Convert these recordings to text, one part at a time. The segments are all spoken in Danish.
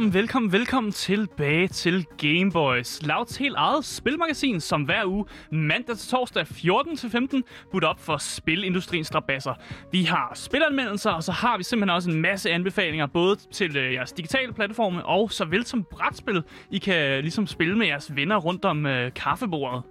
Velkommen, velkommen, velkommen tilbage til Gameboys. Louds helt eget spilmagasin, som hver uge mandag til torsdag 14-15 budt op for spilindustriens strabasser. Vi har spilanmeldelser, og så har vi simpelthen også en masse anbefalinger, både til øh, jeres digitale platforme og såvel som brætspil. I kan øh, ligesom spille med jeres venner rundt om øh, kaffebordet.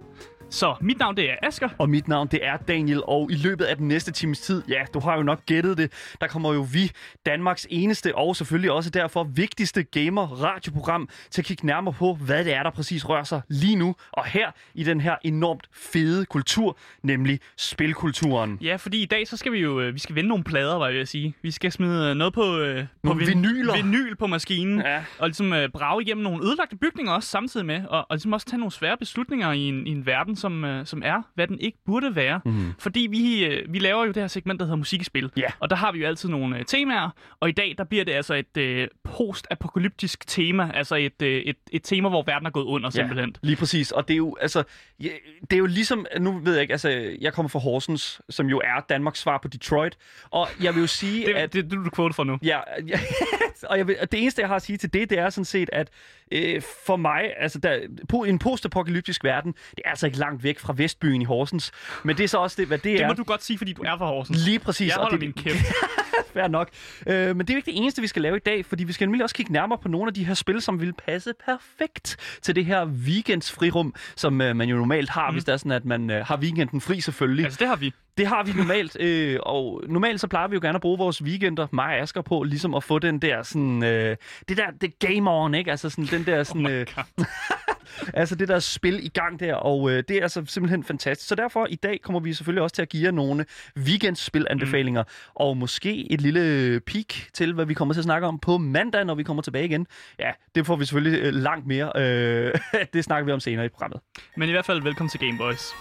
Så mit navn det er Asker. Og mit navn, det er Daniel, og i løbet af den næste times tid, ja, du har jo nok gættet det, der kommer jo vi, Danmarks eneste og selvfølgelig også derfor vigtigste gamer-radioprogram, til at kigge nærmere på, hvad det er, der præcis rører sig lige nu, og her i den her enormt fede kultur, nemlig spilkulturen. Ja, fordi i dag så skal vi jo øh, vi skal vende nogle plader, var jeg ved at sige. Vi skal smide øh, noget på, øh, på vinyler. vinyl på maskinen, Ja. og ligesom øh, brage igennem nogle ødelagte bygninger også samtidig med, og, og ligesom også tage nogle svære beslutninger i en, i en verden, som, øh, som er, hvad den ikke burde være. Mm. Fordi vi, øh, vi laver jo det her segment, der hedder musik i spil, Ja. og der har vi jo altid nogle øh, temaer, og i dag der bliver det altså et øh, post-apokalyptisk tema, altså et, øh, et, et tema, hvor verden er gået under simpelthen. lige præcis. Og det er jo, altså, ja, det er jo ligesom, nu ved jeg ikke, altså, jeg kommer fra Horsens, som jo er Danmarks svar på Detroit, og jeg vil jo sige, Det, at... det, det, det du quote for nu. Ja, ja og jeg vil, og det eneste, jeg har at sige til det, det er sådan set, at øh, for mig, altså der, på en postapokalyptisk verden, det er altså ikke langt væk fra Vestbyen i Horsens, men det er så også det, hvad det, Det er. må du godt sige, fordi du er fra Horsens. Lige præcis. Jeg og holder det, min kæft. Fair nok. Øh, men det er jo ikke det eneste, vi skal lave i dag, fordi vi skal nemlig også kigge nærmere på nogle af de her spil, som vil passe perfekt til det her weekendsfrirum, som øh, man jo normalt har, mm. hvis det er sådan, at man øh, har weekenden fri selvfølgelig. Altså, det har vi. Det har vi normalt, øh, og normalt så plejer vi jo gerne at bruge vores weekender, mig og Asger, på ligesom at få den der sådan, øh, det der, det game on, ikke? Altså sådan den der sådan, øh, altså det der spil i gang der, og øh, det er altså simpelthen fantastisk. Så derfor i dag kommer vi selvfølgelig også til at give jer nogle weekendspilanbefalinger, mm. og måske et lille peek til, hvad vi kommer til at snakke om på mandag, når vi kommer tilbage igen. Ja, det får vi selvfølgelig øh, langt mere. Øh, det snakker vi om senere i programmet. Men i hvert fald velkommen til Gameboys.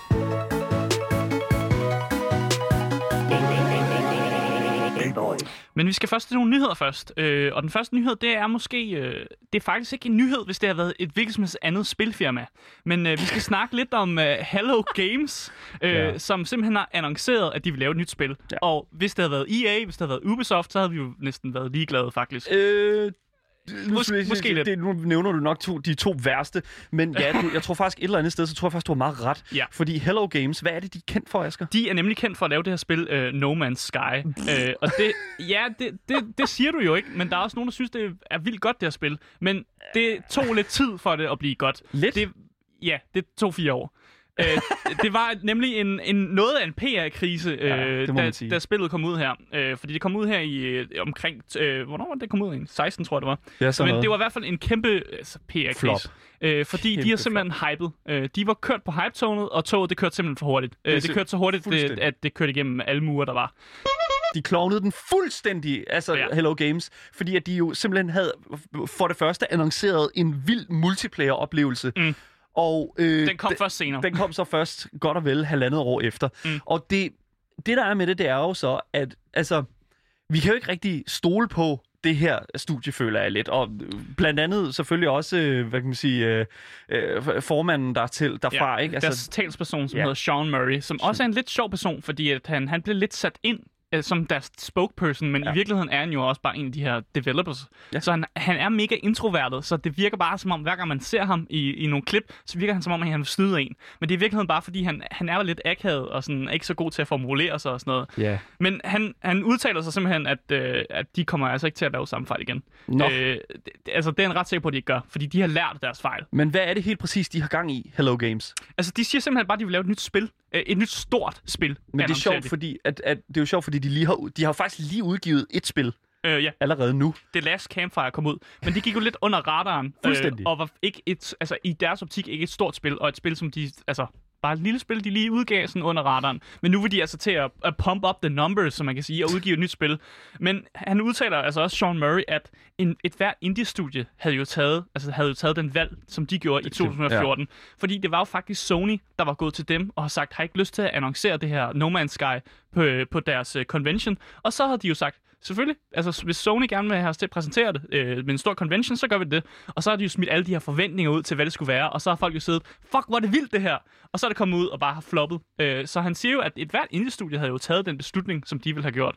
Gameboys. Men vi skal først til nogle nyheder først. Øh, og den første nyhed, det er måske... Øh, det er faktisk ikke en nyhed, hvis det har været et hvilket som helst andet spilfirma. Men øh, vi skal snakke lidt om øh, Hello Games, øh, Ja. som simpelthen har annonceret, at de vil lave et nyt spil. Ja. Og hvis det havde været EA, hvis det havde været Ubisoft, så havde vi jo næsten været ligeglade, faktisk. Øh, Mås- måske det, lidt. det, nu nævner du nok to, de to værste, men ja, du, jeg tror faktisk et eller andet sted, så tror jeg faktisk, du har meget ret. Ja. Fordi Hello Games, hvad er det, de er kendt for, Asger? De er nemlig kendt for at lave det her spil uh, No Man's Sky. uh, og det, ja, det, det, det siger du jo ikke, men der er også nogen, der synes, det er vildt godt, det her spil. Men det tog lidt tid for det at blive godt. Lidt? Det, ja, det tog fire år. Uh, det var nemlig en, en noget af en PR-krise, Ja, det må da, da spillet kom ud her. Uh, fordi det kom ud her i uh, omkring... Uh, hvornår var det kom ud? egentlig? 16, tror jeg, det var. Ja, sådan Men noget. det var i hvert fald en kæmpe altså, Flop. PR-krise. Øh, fordi Kæmpe de har simpelthen hypet. Øh, de var kørt på hype-toget, og toget det kørte simpelthen for hurtigt. Øh, det kørte så hurtigt, det, fuldstændig. at det kørte igennem alle murer, der var. De klovnede den fuldstændig, altså. Ja. Hello Games, fordi at de jo simpelthen havde for det første annonceret en vild multiplayer-oplevelse. Mm. Og, øh, Den kom først senere. Den kom så først godt og vel halvandet år efter. Mm. Og det, det, der er med det, det er jo så, at altså, vi kan jo ikke rigtig stole på det her studie, føler jeg lidt. Og øh, blandt andet selvfølgelig også, øh, hvad kan man sige, øh, øh, formanden der til, derfra, ikke? Altså, deres talsperson, som ja. ja. hedder Sean Murray, som også er en lidt sjov person, fordi at han, han blev lidt sat ind øh, som deres spokesperson, men Ja. i virkeligheden er han jo også bare en af de her developers. Ja. Så han, han er mega introvertet, så det virker bare som om, hver gang man ser ham i, i nogle klip, så virker han som om, at han vil snyde en. Men det er i virkeligheden bare, fordi han, han er lidt akavet og sådan, ikke så god til at formulere sig og sådan noget. Ja. Men han, han udtaler sig simpelthen, at, øh, at de kommer altså ikke til at lave samme fejl igen. Nå. Øh, det- altså, det er en ret sikker på, at de ikke gør, fordi de har lært deres fejl. Men hvad er det helt præcis, de har gang i, Hello Games? Altså, de siger simpelthen bare, at de vil lave et nyt spil. Øh, et nyt stort spil. Men det er sjovt, fordi, at, at, det er jo sjovt, fordi de, lige har, de har faktisk lige udgivet et spil Øh, ja, allerede nu. The Last Campfire kom ud. Men det gik jo lidt under radaren. Fuldstændig. Øh, og var ikke et, altså, i deres optik ikke et stort spil, og et spil, som de, altså, bare et lille spil, de lige udgav sådan under radaren. Men nu vil de altså til at, at pump up the numbers, som man kan sige, og udgive et nyt spil. Men han udtaler altså også, Sean Murray, at en, et hver indie-studie havde jo taget, altså havde jo taget den valg, som de gjorde i 2014. Ja. Fordi det var jo faktisk Sony, der var gået til dem og har sagt, har I ikke lyst til at annoncere det her No Man's Sky på, på deres uh, convention? Og så havde de jo sagt, selvfølgelig. Altså, hvis Sony gerne vil have os til at præsentere det øh, med en stor convention, så gør vi det. Og så har de jo smidt alle de her forventninger ud til, hvad det skulle være. Og så har folk jo siddet, fuck, hvor er det vildt det her. Og så er det kommet ud og bare har floppet. Øh, så han siger jo, at et hvert indie-studie havde jo taget den beslutning, som de ville have gjort.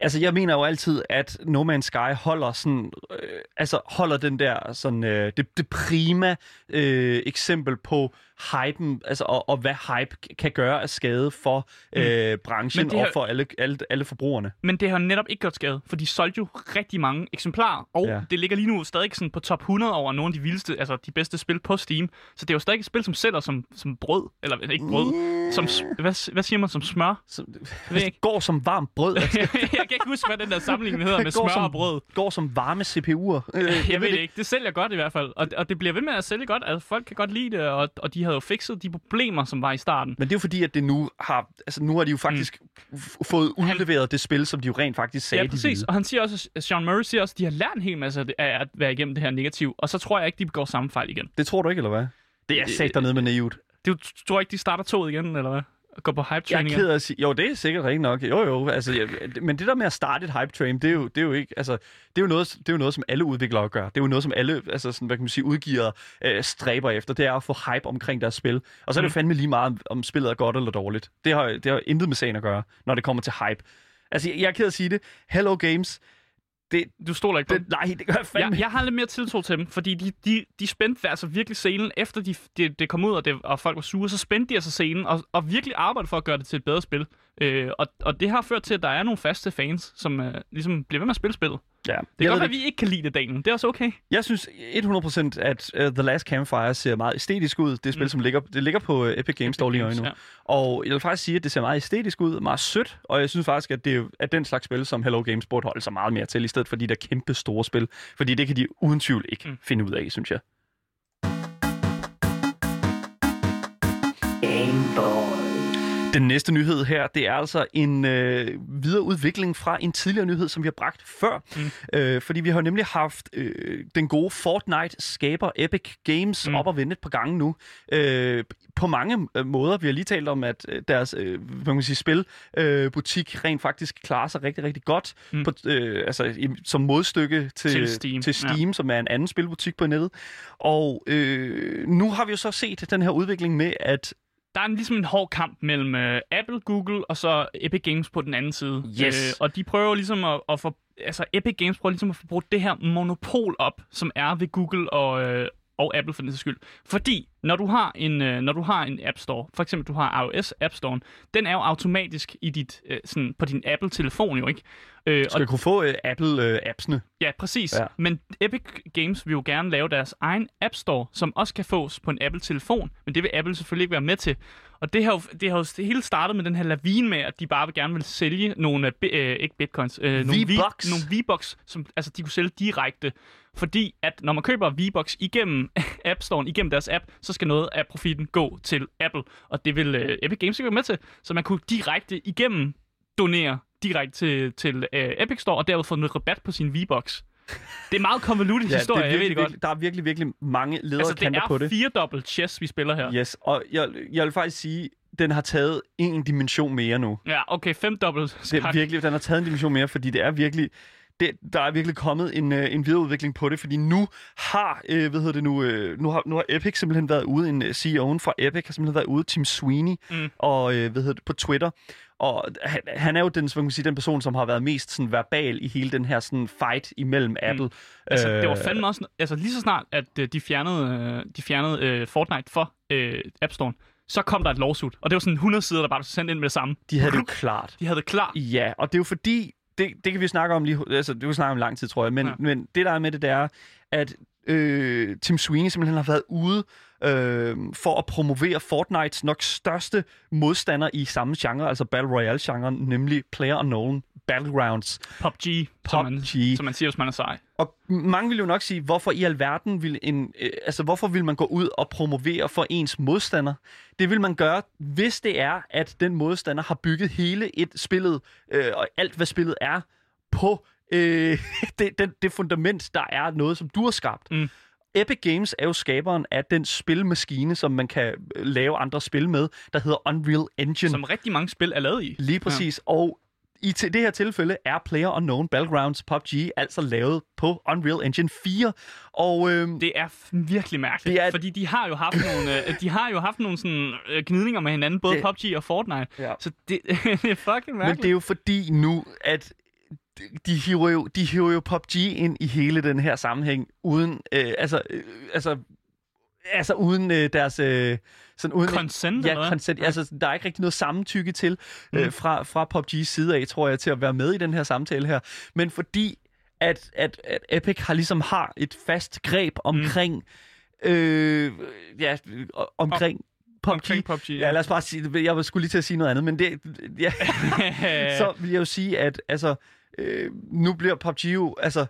Altså, jeg mener jo altid, at No Man's Sky holder sådan, øh, altså holder den der sådan, øh, det, det prima øh, eksempel på hypen, altså og, og hvad hype kan gøre af skade for øh, branchen Men det og for alle, alle, alle forbrugerne. Men det har netop ikke gjort skade, for de solgte jo rigtig mange eksemplarer, og Ja. det ligger lige nu stadig sådan på top 100 over nogle af de vildeste, altså de bedste spil på Steam. Så det er jo stadig et spil, som sælger som, som brød, eller ikke brød, som, s- hvad, hvad siger man, som smør? Så, ved ikke. går som varmt brød. Altså, jeg kan ikke huske, hvad den der sammenligning hedder med går smør som, og brød. Går som varme CPU'er. Øh, Jeg ved det ikke. Det sælger godt i hvert fald. Og, og det bliver ved med at sælge godt. Altså, folk kan godt lide det, og, og de havde jo fikset de problemer, som var i starten. Men det er jo fordi, at det nu har, altså nu har de jo faktisk mm. fået udleveret det spil, som de jo rent faktisk sagde, Ja, præcis. Og han siger også, Sean Murray siger også, at de har lært en hel masse af at være igennem det her negativ. Og så tror jeg ikke, de begår samme fejl igen. Det tror du ikke, eller hvad? Det er sat dernede med naivt. Du tror ikke, de starter toget igen, eller hvad? Og går på hype Jeg training er ked af at sige, jo, det er sikkert rigtigt nok. Jo, jo, altså, jeg, men det der med at starte et hype train, det er jo, det er jo ikke, altså, det er jo noget, det er jo noget, som alle udviklere gør. Det er jo noget, som alle, altså, sådan, hvad kan man sige, udgiver øh, stræber efter. Det er at få hype omkring deres spil. Og så er det jo fandme lige meget, om- om spillet er godt eller dårligt. Det har, det har intet med sagen at gøre, når det kommer til hype. Altså, jeg, jeg er ked af at sige det. Hello Games, det, Du stoler ikke på det, nej, det gør jeg fandme jeg, jeg har lidt mere tiltro til dem, fordi de, de, de spændte altså virkelig scenen, efter de, det de kom ud, og, det, og folk var sure, så spændte de altså scenen, og, og virkelig arbejdede for at gøre det til et bedre spil. Øh, og, og det har ført til, at der er nogle faste fans, som øh, ligesom bliver ved med at spille spillet. Ja. Det kan godt være, at vi ikke kan lide det, Daniel. Det er også okay. Jeg synes 100% at uh, The Last Campfire ser meget æstetisk ud. Det er spil, Mm. som ligger, det ligger på uh, Epic Games Store lige nu. ja. Og jeg vil faktisk sige, at det ser meget æstetisk ud, meget sødt, og jeg synes faktisk, at det er, at den slags spil, som Hello Games burde holde sig meget mere til, i stedet for de der kæmpe store spil. Fordi det kan de uden tvivl ikke mm. finde ud af, synes jeg. Den næste nyhed her, det er altså en øh, videreudvikling fra en tidligere nyhed, som vi har bragt før. Mm. Øh, fordi vi har nemlig haft øh, den gode Fortnite-skaber Epic Games Mm. op og vende et par gange nu. Øh, på mange øh, måder. Vi har lige talt om, at øh, deres øh, hvad kan man sige, spilbutik øh, rent faktisk klarer sig rigtig, rigtig godt. Mm. På, øh, altså, i, som modstykke til, Til Steam, til Steam ja. som er en anden spilbutik på nettet. Og øh, nu har vi jo så set den her udvikling med, at Der er en, ligesom en hård kamp mellem øh, Apple, Google og så Epic Games på den anden side. Yes. Øh, og de prøver ligesom at, at få... Altså, Epic Games prøver ligesom at få brugt det her monopol op, som er ved Google og, øh, og Apple for den sags skyld. Fordi, når du har en, øh, når du har en App Store, for eksempel du har iOS App Store, den er jo automatisk i dit, øh, sådan, på din Apple-telefon jo, ikke? Øh, skal kunne få øh, Apple-appsene. Ja, præcis. Ja. Men Epic Games vil jo gerne lave deres egen App Store, som også kan fås på en Apple-telefon, men det vil Apple selvfølgelig ikke være med til. Og det har jo, det har jo det hele startet med den her lavine med, at de bare vil gerne vil sælge nogle, øh, øh, ikke bitcoins, øh, nogle, V-Bucks. nogle V-Bucks, som altså, de kunne sælge direkte. Fordi at når man køber V-Bucks igennem App Store, igennem deres app, så skal noget af profitten gå til Apple. Og det vil øh, Epic Games ikke være med til. Så man kunne direkte igennem donere direkte til, til øh, Epic Store, og derved få noget rabat på sin V-Bucks. Det er meget konvolutet ja, historie, det er jeg ved virkelig, det godt. virkelig, der er virkelig, virkelig mange ledere Altså, altså, det på er det. fire dobbelt chess, vi spiller her. Yes, og jeg, jeg vil faktisk sige, den har taget en dimension mere nu. Ja, okay, fem dobbelt Det er virkelig, den har taget en dimension mere, fordi det er virkelig, det, der er virkelig kommet en, øh, en videreudvikling på det, fordi nu har, øh, hvad hedder det nu, øh, nu har, nu har Epic simpelthen været ude, en øh, CEO'en fra Epic har simpelthen været ude, Tim Sweeney, Mm. og øh, hvad hedder det, på Twitter, og han, han er jo den, hvad kan man sige, den person, som har været mest sådan, verbal i hele den her sådan, fight imellem Apple. Altså, det var Øh, fandme også... Altså, lige så snart, at øh, de fjernede, øh, de fjernede øh, Fortnite for øh, App Store, så kom der et lawsuit. Og det var sådan 100 sider, der bare blev sendt ind med det samme. De havde det jo klart. De havde det klar. Ja, og det er jo fordi, det, det kan vi snakke om lige, altså det kan vi snakke om lang tid, tror jeg, men, Ja. men det der er med det, det er, at øh, Tim Sweeney simpelthen har været ude øh, for at promovere Fortnites nok største modstander i samme genre, altså Battle Royale-genren, nemlig Player Unknown Battlegrounds. PUBG, som man, PUBG. som man siger, hvis man er sej. Og mange vil jo nok sige, hvorfor i alverden vil en, øh, altså hvorfor vil man gå ud og promovere for ens modstander? Det vil man gøre, hvis det er, at den modstander har bygget hele et spillet, øh, og alt hvad spillet er, på øh, det, det, det fundament, der er noget, som du har skabt. Mm. Epic Games er jo skaberen af den spilmaskine, som man kan øh, lave andre spil med, der hedder Unreal Engine. Som rigtig mange spil er lavet i. Lige præcis. Ja. Og i til det her tilfælde er Player Unknown Battlegrounds PUBG altså lavet på Unreal Engine 4. Og øh, Det er virkelig mærkeligt, Det er- fordi de har jo haft nogle, øh, de har jo haft nogle sådan, øh, gnidninger med hinanden, både Det- PUBG og Fortnite. Ja. Så det, det er fucking Men mærkeligt. det er jo fordi nu, at de hiver jo, de hiver jo PUBG ind i hele den her sammenhæng, uden, øh, altså, øh, altså, altså uden øh, deres, øh, sådan uden, Consent, eller ja, hvad? consent, altså, der er ikke rigtig noget samtykke til, Mm. øh, fra, fra PUBG's side af, tror jeg, til at være med i den her samtale her. Men fordi, at, at, at Epic har ligesom har et fast greb omkring, øh, ja, omkring PUBG. Omkring PUBG, Ja, lad os bare sige, jeg var skulle lige til at sige noget andet, men det, ja, så vil jeg jo sige, at altså, øh, nu bliver PUBG jo, altså,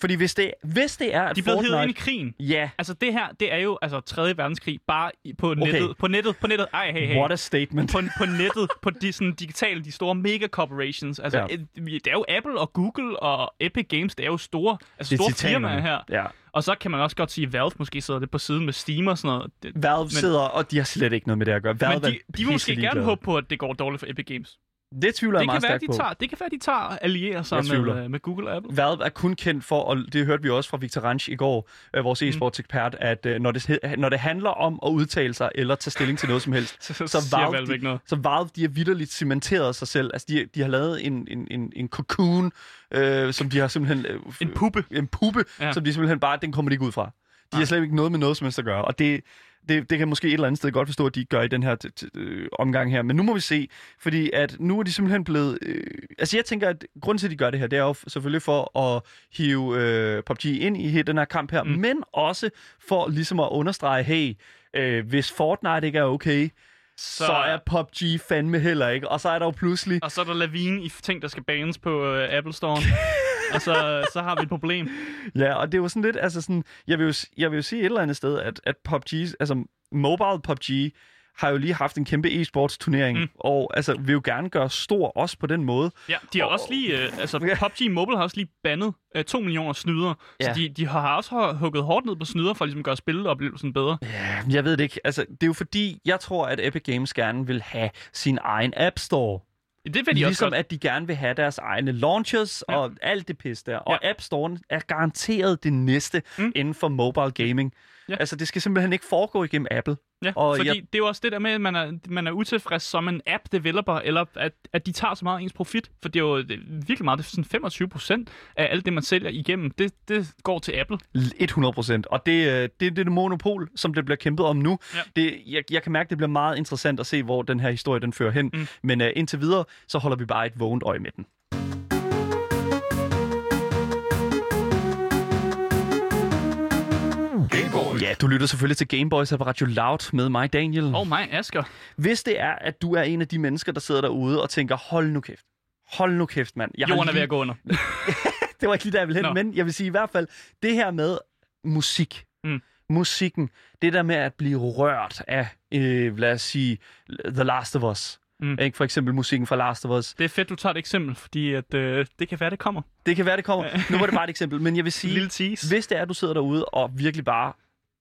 fordi hvis det, hvis det er, at de er blevet hævet ind i Fortnite... krigen. Ja, Altså det her, det er jo altså 3. verdenskrig, bare på nettet. På nettet, på nettet. Ej, hey, hey. what a statement. på, på nettet, på de sådan, digitale, de store mega corporations. Altså, Ja. det er jo Apple og Google og Epic Games, det er jo store, altså store firmaer her. Ja. Og så kan man også godt sige, at Valve måske sidder det på siden med Steam og sådan noget. Valve men, sidder, og de har slet ikke noget med det at gøre. Valve men de, de vil måske gerne håbe på, at det går dårligt for Epic Games. Det tvivler jeg Det kan, meget være, stærkt de på. tager, det kan være, de tager allierer sig Jeg med, med Google og Apple. Valve er kun kendt for, og det hørte vi også fra Victor Ranch i går, øh, vores e-sports ekspert, at øh, når, det, når det handler om at udtale sig eller tage stilling til noget som helst, Så, så, Valve, ikke noget. Så Valve, de har vidderligt cementeret sig selv. Altså, de, de har lavet en, en, en, en cocoon, øh, som de har simpelthen... Øh, En puppe. En puppe, ja. Som de simpelthen bare... Den kommer de ikke ud fra. De har Nej. slet ikke noget med noget som helst at gøre. Og det, det, det kan måske et eller andet sted godt forstå, at de gør i den her øh, omgang her. Men nu må vi se, fordi at nu er de simpelthen blevet... Øh, altså jeg tænker, at grunden til, at de gør det her, det er jo selvfølgelig for at hive øh, PUBG ind i hele den her kamp her. Mm. men også for ligesom at understrege, hey, øh, hvis Fortnite ikke er okay, så, så er PUBG fandme heller ikke. Og så er der jo pludselig... Og så er der lavine i ting, der skal banes på øh, Apple Store. og så, så har vi et problem. Ja, og det er jo sådan lidt, altså sådan, jeg vil jo, jeg vil jo sige et eller andet sted, at, at PUBG, altså mobile PUBG, har jo lige haft en kæmpe e-sports turnering, mm. Og altså vil jo gerne gøre stor også på den måde. Ja, de har Og- også lige, øh, altså Ja. PUBG Mobile har også lige bandet øh, 2 millioner snyder. Ja. Så de, de har også hu- hugget hårdt ned på snyder for at ligesom gøre spiloplevelsen bedre. Ja, jeg ved det ikke. Altså, det er jo fordi, jeg tror, at Epic Games gerne vil have sin egen App Store. Det vil de også Ligesom godt. at de gerne vil have deres egne launchers ja. Og alt det pis der. Og Ja. App Store'en er garanteret det næste. Mm. inden for mobile gaming. Ja. Altså, det skal simpelthen ikke foregå igennem Apple. Ja, og fordi jeg- det er jo også det der med, at man er, man er utilfreds som en app-developer, eller at, at de tager så meget af ens profit. For det er jo det er virkelig meget, det er sådan 25 procent af alt det, man sælger igennem, det, det går til Apple. 100 procent. Og det, øh, det, det er det monopol, som det bliver kæmpet om nu. Ja. Det, jeg, jeg kan mærke, det bliver meget interessant at se, hvor den her historie den fører hen. Mm. Men uh, indtil videre, så holder vi bare et vågent øje med den. Ja, du lytter selvfølgelig til Gameboys på Radio Loud med mig, Daniel. Og mig, Asger. Hvis det er, at du er en af de mennesker, der sidder derude og tænker, hold nu kæft. Hold nu kæft, mand. Jeg Jorden er ved at gå under. det var ikke lige der, jeg ville hen, Nå. men jeg vil sige i hvert fald, det her med musik. Mm. Musikken. Det der med at blive rørt af, øh, lad os sige, The Last of Us. Mm. Ikke? For eksempel musikken fra Last of Us. Det er fedt, du tager et eksempel, fordi at, øh, det kan være, det kommer. Det kan være, det kommer. Nu var det bare et eksempel, men jeg vil sige, lille tease. hvis det er, at du sidder derude og virkelig bare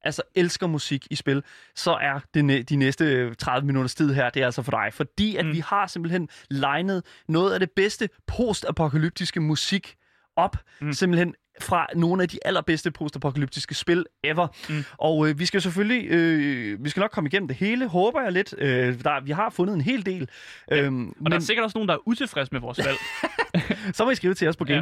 altså elsker musik i spil, så er det de næste 30 minutters tid her, det er altså for dig. Fordi at mm. Vi har simpelthen legnet noget af det bedste postapokalyptiske musik op. Mm. simpelthen fra nogle af de allerbedste postapokalyptiske spil ever. Mm. Og øh, vi skal selvfølgelig, øh, vi skal nok komme igennem det hele, håber jeg lidt. Øh, der, vi har fundet en hel del. Ja. Øhm, Og men... der er sikkert også nogen, der er utilfredse med vores valg. så må I skrive til os på Ja.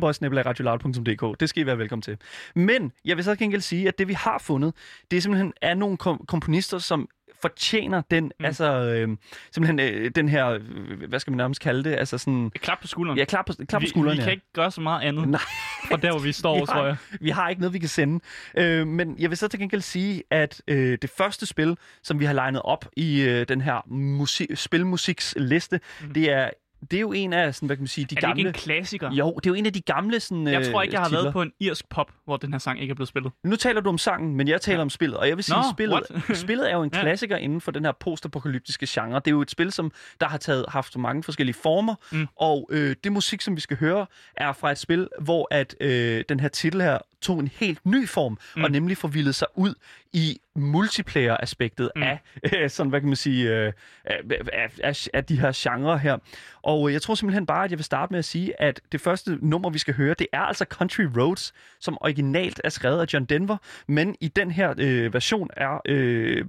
Det skal I være velkommen til. Men jeg vil så gengæld sige, at det vi har fundet, det er simpelthen er nogle kom- komponister, som fortjener den, mm. Altså øh, simpelthen øh, den her, øh, hvad skal man nærmest kalde det, altså sådan, Et klap på skulderen. ja, klap på, klap på skulderen, vi kan ja. ikke gøre så meget andet Nej. fra der, hvor vi står, Vi tror jeg. Vi har ikke noget, vi kan sende. Øh, men jeg vil så til gengæld sige, at øh, det første spil, som vi har legnet op i øh, den her musik, spilmusiksliste, mm. det er det er jo en af, sådan, hvad kan man sige, de Er det gamle... ikke en klassiker? Jo, det er jo en af de gamle sådan, Jeg tror ikke, jeg har titler. været på en irsk pop, hvor den her sang ikke er blevet spillet. Nu taler du om sangen, men jeg taler ja. om spillet, og jeg vil sige, Nå, spillet, spillet er jo en Ja. klassiker inden for den her postapokalyptiske genre. Det er jo et spil, som der har taget, haft mange forskellige former. Mm. og øh, det musik, som vi skal høre, er fra et spil, hvor at øh, den her titel her, tog en helt ny form, mm. og nemlig forvildede sig ud i multiplayer-aspektet mm. af, øh, sådan, hvad kan man sige, øh, af, af, af, de her genrer her. Og øh, jeg tror simpelthen bare, at jeg vil starte med at sige, at det første nummer, vi skal høre, det er altså Country Roads, som originalt er skrevet af John Denver, men i den her øh, version er øh,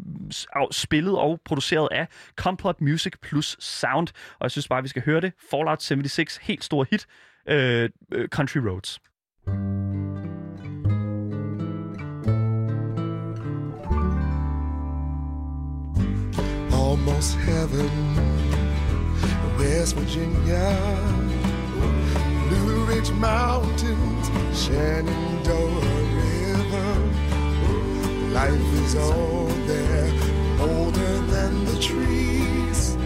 spillet og produceret af Complot Music plus Sound. Og jeg synes bare, at vi skal høre det. Fallout 76, helt stor hit, øh, Country Roads. Almost heaven, West Virginia, Blue Ridge Mountains, Shenandoah River. Life is all there, older than the trees,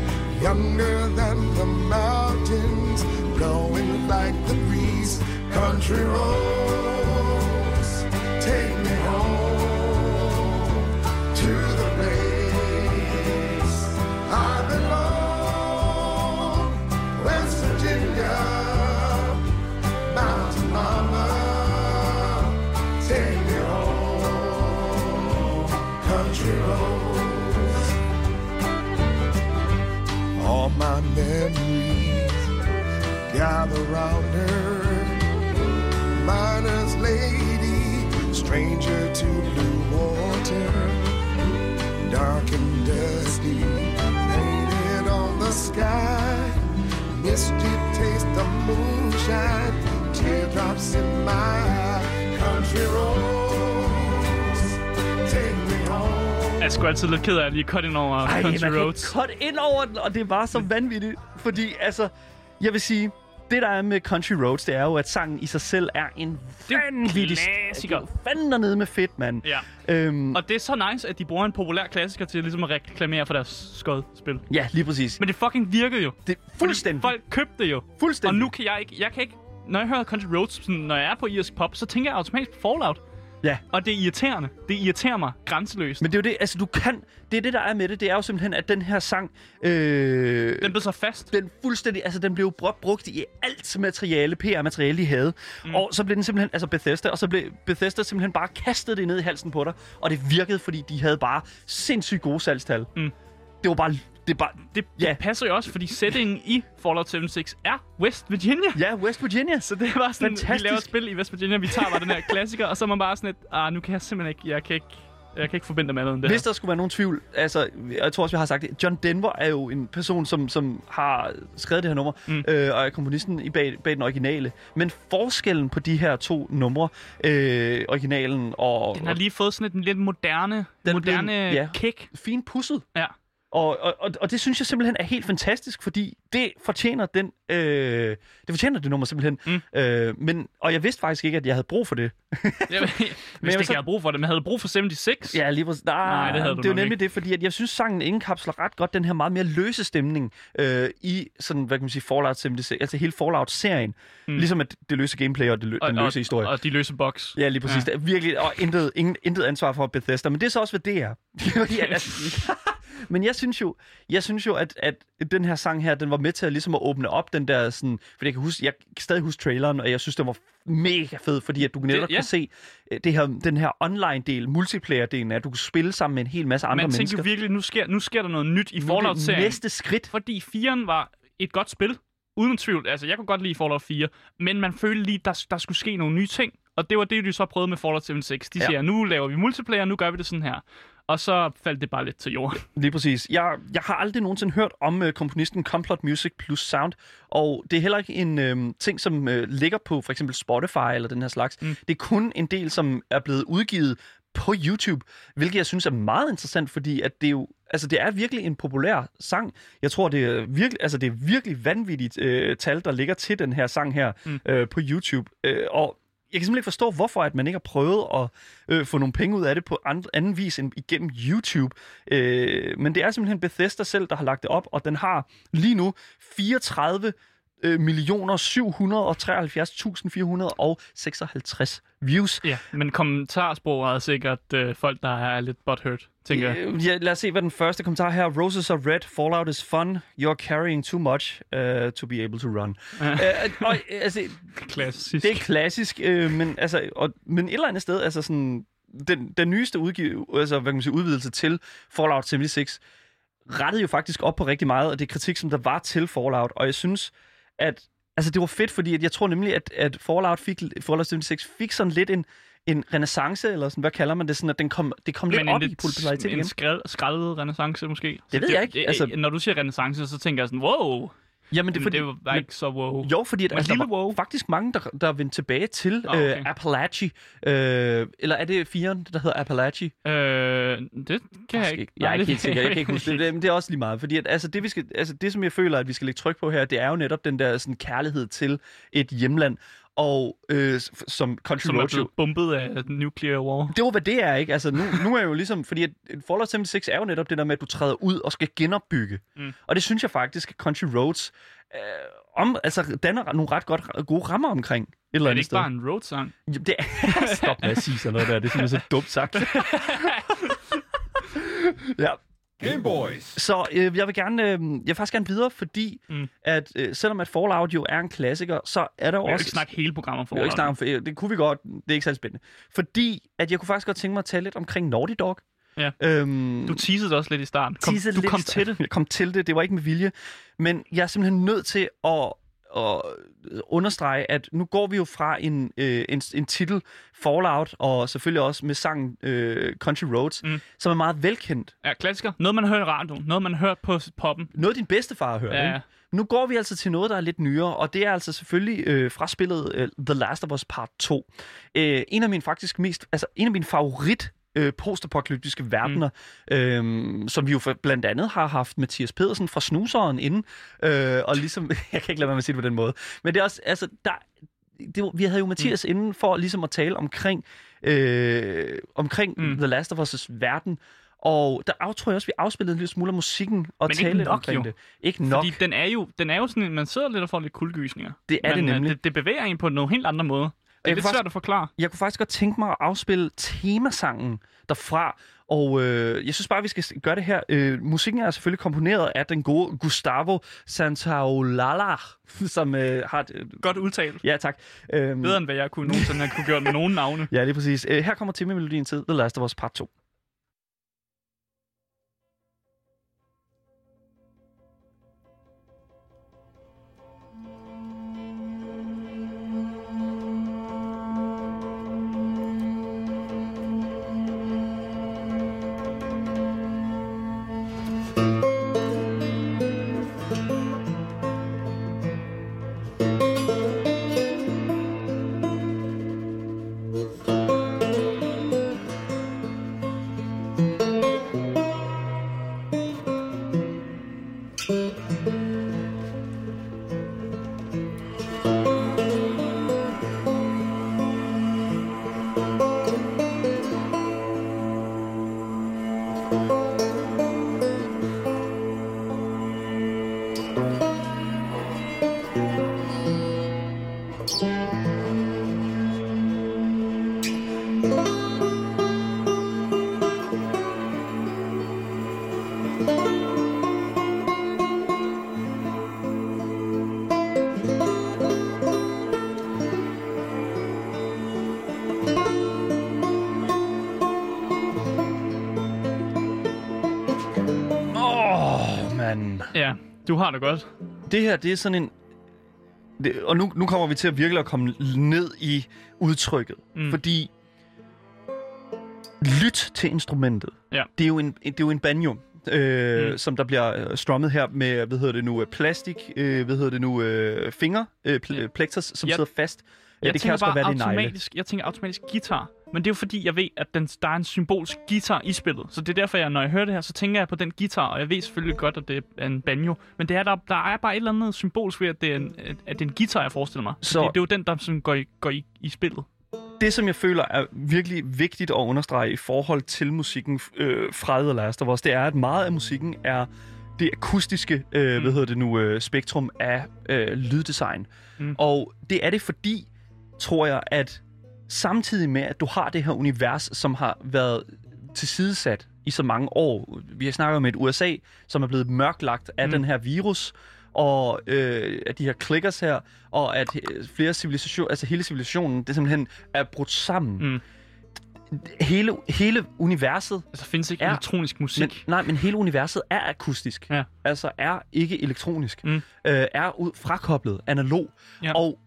younger than the mountains, blowing like the breeze. Country roads, memories gather round her. Miner's lady, stranger to blue water, dark and dusty, painted on the sky. Misty taste of moonshine, teardrops in my eye. Country roads, Jeg er sgu altid lidt ked af at lige cut ind over Ej, Country man Roads. cut ind over den, og det er bare så vanvittigt. Fordi, altså, jeg vil sige, det der er med Country Roads, det er jo, at sangen i sig selv er en vanvittig... klassiker. Det er Fanden dernede med fedt, mand. Ja. Øhm, Og det er så nice, at de bruger en populær klassiker til ligesom at reklamere for deres skodspil. ja, lige præcis. Men det fucking virkede jo. det er Fordi fuldstændig. Folk købte det jo. Fuldstændig. Og nu kan jeg ikke... Jeg kan ikke når jeg hører Country Roads, sådan, når jeg er på irsk pop, så tænker jeg automatisk på Fallout. Ja. Og det er irriterende. Det irriterer mig grænseløst. Men det er jo det, altså du kan, det er det, der er med det, det er jo simpelthen, at den her sang, øh, Den blev så fast. den fuldstændig, altså den blev brugt, i alt materiale, PR-materiale, de havde. Mm. Og så blev den simpelthen, altså Bethesda, og så blev Bethesda simpelthen bare kastet det ned i halsen på dig. Og det virkede, fordi de havde bare sindssygt gode salgstal. Mm. Det var bare, det er bare, Det, Ja. det passer jo også, fordi settingen i Fallout 76 er West Virginia. ja, West Virginia. Så det var sådan, Fantastisk. vi laver et spil i West Virginia, vi tager bare den her klassiker, og så er man bare sådan et, ah, nu kan jeg simpelthen ikke, jeg kan ikke, jeg kan ikke forbinde med andet end det Hvis her. der skulle være nogen tvivl, altså, jeg tror også, vi har sagt det, John Denver er jo en person, som, som har skrevet det her nummer, mm. øh, og er komponisten i bag, bag den originale. Men forskellen på de her to numre, øh, originalen og... Den har lige fået sådan et lidt moderne, Den er moderne blevet- ja. kick. fint pusset. Ja. Og, og, og, og det synes jeg simpelthen er helt fantastisk, fordi det fortjener den, øh, det fortjener det nummer simpelthen. Mm. Øh, men, og jeg vidste faktisk ikke, at jeg havde brug for det. Jeg, vidste ikke, så- jeg havde brug for det, men jeg havde brug for 76. Ja, lige præcis. Nej, Nej, det havde du det er nemlig ikke. det, fordi at jeg synes, sangen indkapsler ret godt den her meget mere løse stemning øh, i sådan, hvad kan man sige, Fallout 76, altså hele Fallout-serien. Mm. Ligesom at det løse gameplay og det lø- den løse historie. Og, og de løse boks. Ja, lige præcis. Ja. Det er virkelig, og intet, ingen, intet ansvar for Bethesda, men det er så også, hvad det er. Fordi, at, at, men jeg synes jo, jeg synes jo at, at den her sang her, den var med til at, ligesom at åbne op den der sådan... Fordi jeg kan, huske, jeg kan stadig huske traileren, og jeg synes, den var mega fed, fordi at du netop ja. kan se øh, det her, den her online-del, multiplayer-delen, at du kan spille sammen med en hel masse andre Man mennesker. jo virkelig, nu sker, nu sker der noget nyt i er det Fallout-serien. næste skridt. Fordi 4'eren var et godt spil. Uden tvivl. Altså, jeg kunne godt lide Fallout 4. Men man følte lige, der, der skulle ske nogle nye ting. Og det var det, de så prøvede med Fallout 76. De ja. siger, nu laver vi multiplayer, nu gør vi det sådan her. Og så faldt det bare lidt til jorden. Lige præcis. Jeg, jeg har aldrig nogensinde hørt om øh, komponisten Complot Music plus Sound, og det er heller ikke en øh, ting, som øh, ligger på for eksempel Spotify eller den her slags. Mm. Det er kun en del, som er blevet udgivet på YouTube, hvilket jeg synes er meget interessant, fordi at det er jo altså det er virkelig en populær sang. Jeg tror det er virkelig altså det er virkelig vanvittigt øh, tal der ligger til den her sang her mm. øh, på YouTube. Øh, og jeg kan simpelthen ikke forstå, hvorfor at man ikke har prøvet at øh, få nogle penge ud af det på and, anden vis end igennem YouTube. Øh, men det er simpelthen Bethesda selv, der har lagt det op, og den har lige nu 34 773.456 views. Ja, men kommentarsporet er sikkert øh, folk, der er lidt butthurt, tænker jeg. Øh, Ja, lad os se, hvad den første kommentar her. Roses are red, Fallout is fun, you're carrying too much uh, to be able to run. uh, og, altså, klassisk. Det er klassisk, øh, men, altså, og, men et eller andet sted, altså sådan, den, den nyeste udgive, altså, hvad kan man sige, udvidelse til Fallout 76, rettede jo faktisk op på rigtig meget af det kritik, som der var til Fallout, og jeg synes, at altså, det var fedt, fordi at jeg tror nemlig, at, at Fallout, fik, Fallout 76 fik sådan lidt en, en renaissance, eller sådan, hvad kalder man det, sådan at den kom, det kom lidt Men op en, i popularitet en igen. skrald, skrællet renaissance måske? Det ved jeg ikke, altså- når du siger renaissance, så tænker jeg sådan, wow. Jamen, Det, fordi, det var ikke så wow. Jo, fordi at, Men altså, der var wow. faktisk mange, der, der er vendt tilbage til Nå, okay. øh, Appalachie. Øh, eller er det firen, der hedder Appalachie? Øh, det kan jeg ikke. Jeg er ikke helt sikker. Jeg kan ikke huske det. Men det er også lige meget. Fordi at, altså, det, vi skal, altså, det, som jeg føler, at vi skal lægge tryk på her, det er jo netop den der sådan, kærlighed til et hjemland. Og øh, som Country Som er bumpet af nuclear war. Det var, hvad det er, ikke? Altså, nu, nu er jeg jo ligesom... Fordi at Fallout 76 er jo netop det der med, at du træder ud og skal genopbygge. Mm. Og det synes jeg faktisk, at Country Roads øh, om, altså, danner nogle ret godt, gode rammer omkring. Et eller Er det andet ikke sted. bare en road-sang? Jamen, Det er... Stop med at sige sådan noget der. Det er simpelthen så dumt sagt. ja. Game Boys. Så øh, jeg vil gerne, øh, jeg vil faktisk gerne videre, fordi Mm. at øh, selvom at Fallout jo er en klassiker, så er der jo også... ikke snakke hele programmet vil ikke snakke om, for- det kunne vi godt, det er ikke særlig spændende. Fordi at jeg kunne faktisk godt tænke mig at tale lidt omkring Naughty Dog. Ja. Øhm, Du teasede det også lidt i starten. Kom, du lidt kom til det. Jeg kom til det, det var ikke med vilje. Men jeg er simpelthen nødt til at, at understrege, at nu går vi jo fra en, øh, en, en titel, Fallout, og selvfølgelig også med sangen øh, Country Roads, mm. som er meget velkendt. Ja, klassiker. Noget, man hører i radioen. Noget, man hører på poppen. Noget din bedstefar har hørt, Ja. ikke? Nu går vi altså til noget, der er lidt nyere, og det er altså selvfølgelig øh, fra spillet øh, The Last of Us Part 2. Øh, en af mine faktisk mest, altså en af mine favorit øh, postapokalyptiske verdener, mm. øh, som vi jo for, blandt andet har haft Mathias Pedersen fra Snuseren inde, øh, og ligesom, jeg kan ikke lade være med at sige det på den måde, men det er også, altså, der, det, vi havde jo Mathias mm. inden for ligesom at tale omkring, øh, omkring Mm. The Last of Us' verden, og der tror jeg også, vi afspillede en lille smule af musikken og Men ikke talte lidt nok, omkring jo. det. Ikke nok. Fordi den er jo, den er jo sådan, en- man sidder lidt og får lidt kuldegysninger. Det er det Men, øh, nemlig. Det, det bevæger en på nogle helt andre måder. Det er lidt faktisk- svært at forklare. Jeg kunne faktisk godt tænke mig at afspille temasangen derfra, og øh, jeg synes bare, vi skal gøre det her. Øh, musikken er selvfølgelig komponeret af den gode Gustavo Santaolalla, som øh, har... Et, øh, Godt udtalt. ja, tak. Øhm, Bedre end hvad jeg kunne nogensinde have kunne gøre med nogen navne. Ja, lige præcis. Øh, her kommer temamelodien til The Last of Us Part 2. du har det godt. Det her, det er sådan en... Det, og nu, nu kommer vi til at virkelig at komme ned i udtrykket. Mm. Fordi lyt til instrumentet. Ja. Det er jo en, det er jo en banjo, øh, Mm. som der bliver øh, strummet her med, hvad hedder det nu, øh, plastik, øh, hvad hedder det nu, øh, finger, øh, pl- Ja. plexus, som Jeg- sidder fast. Ja, Jeg det kan også bare være, det negle. jeg tænker automatisk guitar. Men det er jo fordi, jeg ved, at den, der er en symbolsk guitar i spillet. Så det er derfor, jeg, når jeg hører det her, så tænker jeg på den guitar. Og jeg ved selvfølgelig godt, at det er en banjo. Men det er der, der er bare et eller andet symbolsk ved, at det er en, at det er en guitar, jeg forestiller mig. Så- Så... Det, det er jo den, der sådan går, i, går i, i spillet. det, som jeg føler er virkelig vigtigt at understrege i forhold til musikken øh, fra The Last of Us, det er, at meget af musikken er det akustiske, øh, Mm. hvad hedder det nu, øh, spektrum af øh, lyddesign. Mm. Og det er det fordi, tror jeg, at samtidig med, at du har det her univers, som har været tilsidesat i så mange år. Vi har snakket om et USA, som er blevet mørklagt af Mm. den her virus, og øh, at de her clickers her, og at øh, flere civilisationer, altså hele civilisationen, det simpelthen er brudt sammen. Mm. Hele, hele universet Altså, findes ikke Ja. elektronisk musik. Men, nej, men hele universet er akustisk. Ja. Altså er ikke elektronisk. Mm. Øh, er ud, frakoblet, analog. Ja. Og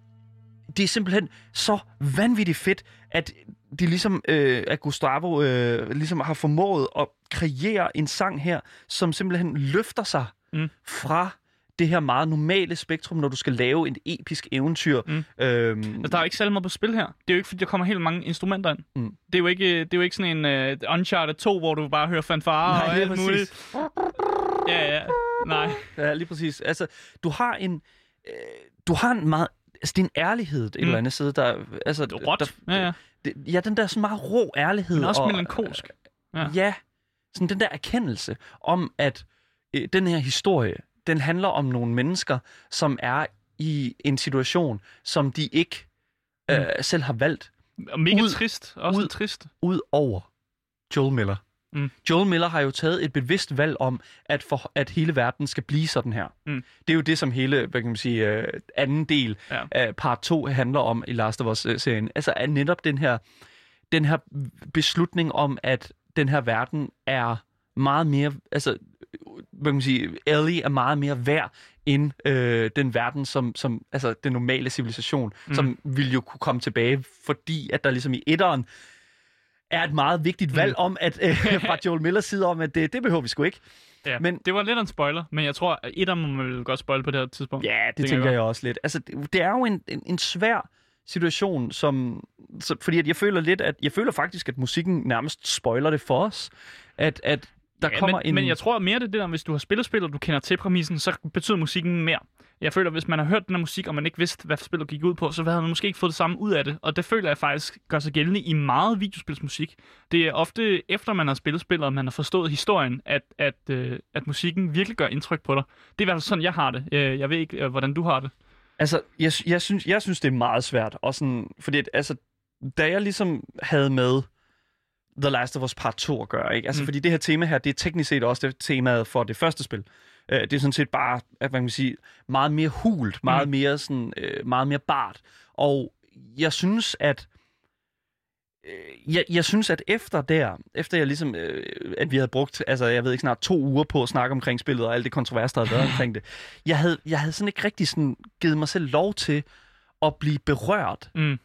det er simpelthen så vanvittigt fedt, at de ligesom, øh, at Gustavo øh, ligesom har formået at kreere en sang her, som simpelthen løfter sig Mm. fra det her meget normale spektrum, når du skal lave et episk eventyr. Mm. Øhm, Altså, der er jo ikke særlig meget på spil her. Det er jo ikke, fordi der kommer helt mange instrumenter ind. Mm. Det, er jo ikke, det er jo ikke sådan en uh, Uncharted 2, hvor du bare hører fanfare Nej, og alt præcis. muligt. Ja, ja. Nej. Ja, lige præcis. Altså, du har en, øh, du har en meget, altså det er en ærlighed et Mm. eller andet sted, der, altså, Råt. Der, Ja, ja. det, ja, den der sådan meget rå ærlighed. Men også og, melankolsk. Ja. Ja. sådan den der erkendelse om, at øh, den her historie, den handler om nogle mennesker, som er i en situation, som de ikke øh, selv har valgt, Og mega Ud- trist. Også ud. trist. ud over Joel Miller. Mm. Joel Miller har jo taget et bevidst valg om, at, for, at hele verden skal blive sådan her. Mm. Det er jo det, som hele hvad kan man sige, øh, anden del Ja. af part 2 handler om i Last of Us-serien. Altså er netop den her, den her beslutning om, at den her verden er meget mere, altså hvad kan man sige, Ellie er meget mere værd end øh, den verden, som, som altså den normale civilisation, mm. som ville jo kunne komme tilbage, fordi at der ligesom i etteren er et meget vigtigt valg om, at øh, fra Joel Millers side om, at det, det behøver vi sgu ikke. Ja. Men- det var lidt af en spoiler, men jeg tror, at etter må man vel godt spoil på det her tidspunkt. Ja, det Tænker tænker jeg jeg også lidt. Altså, det, det er jo en, en, en svær situation, som, så, fordi at jeg føler lidt, at jeg føler faktisk, at musikken nærmest spoiler det for os. At, at der ja, kommer men, en... men jeg tror mere, det er det der, hvis du har spillet spil, og du kender til præmissen, så betyder musikken mere. Jeg føler, hvis man har hørt den her musik, og man ikke vidste, hvad spillet gik ud på, så havde man måske ikke fået det samme ud af det. Og det føler jeg faktisk gør sig gældende i meget videospilsmusik. Det er ofte efter, man har spillet spillet, og man har forstået historien, at, at, øh, at musikken virkelig gør indtryk på dig. Det er i hvert fald sådan, jeg har det. Øh, Jeg ved ikke, øh, hvordan du har det. Altså, jeg, jeg, synes, jeg synes, det er meget svært. Og sådan, fordi at, altså, da jeg ligesom havde med The Last of Us Part 2 at gøre, ikke? Altså, Mm. mm. fordi det her tema her, det er teknisk set også det temaet for det første spil. Uh, det er sådan set bare, at man kan sige, meget mere hult, meget Mm. mere sådan, uh, meget mere bart. Og jeg synes, at øh, jeg, jeg synes, at efter der, efter jeg ligesom, øh, at vi havde brugt, altså jeg ved ikke, snart to uger på at snakke omkring spillet, og alt det kontrovers, der havde været omkring det, jeg havde, jeg havde sådan ikke rigtig sådan givet mig selv lov til at blive berørt Mm.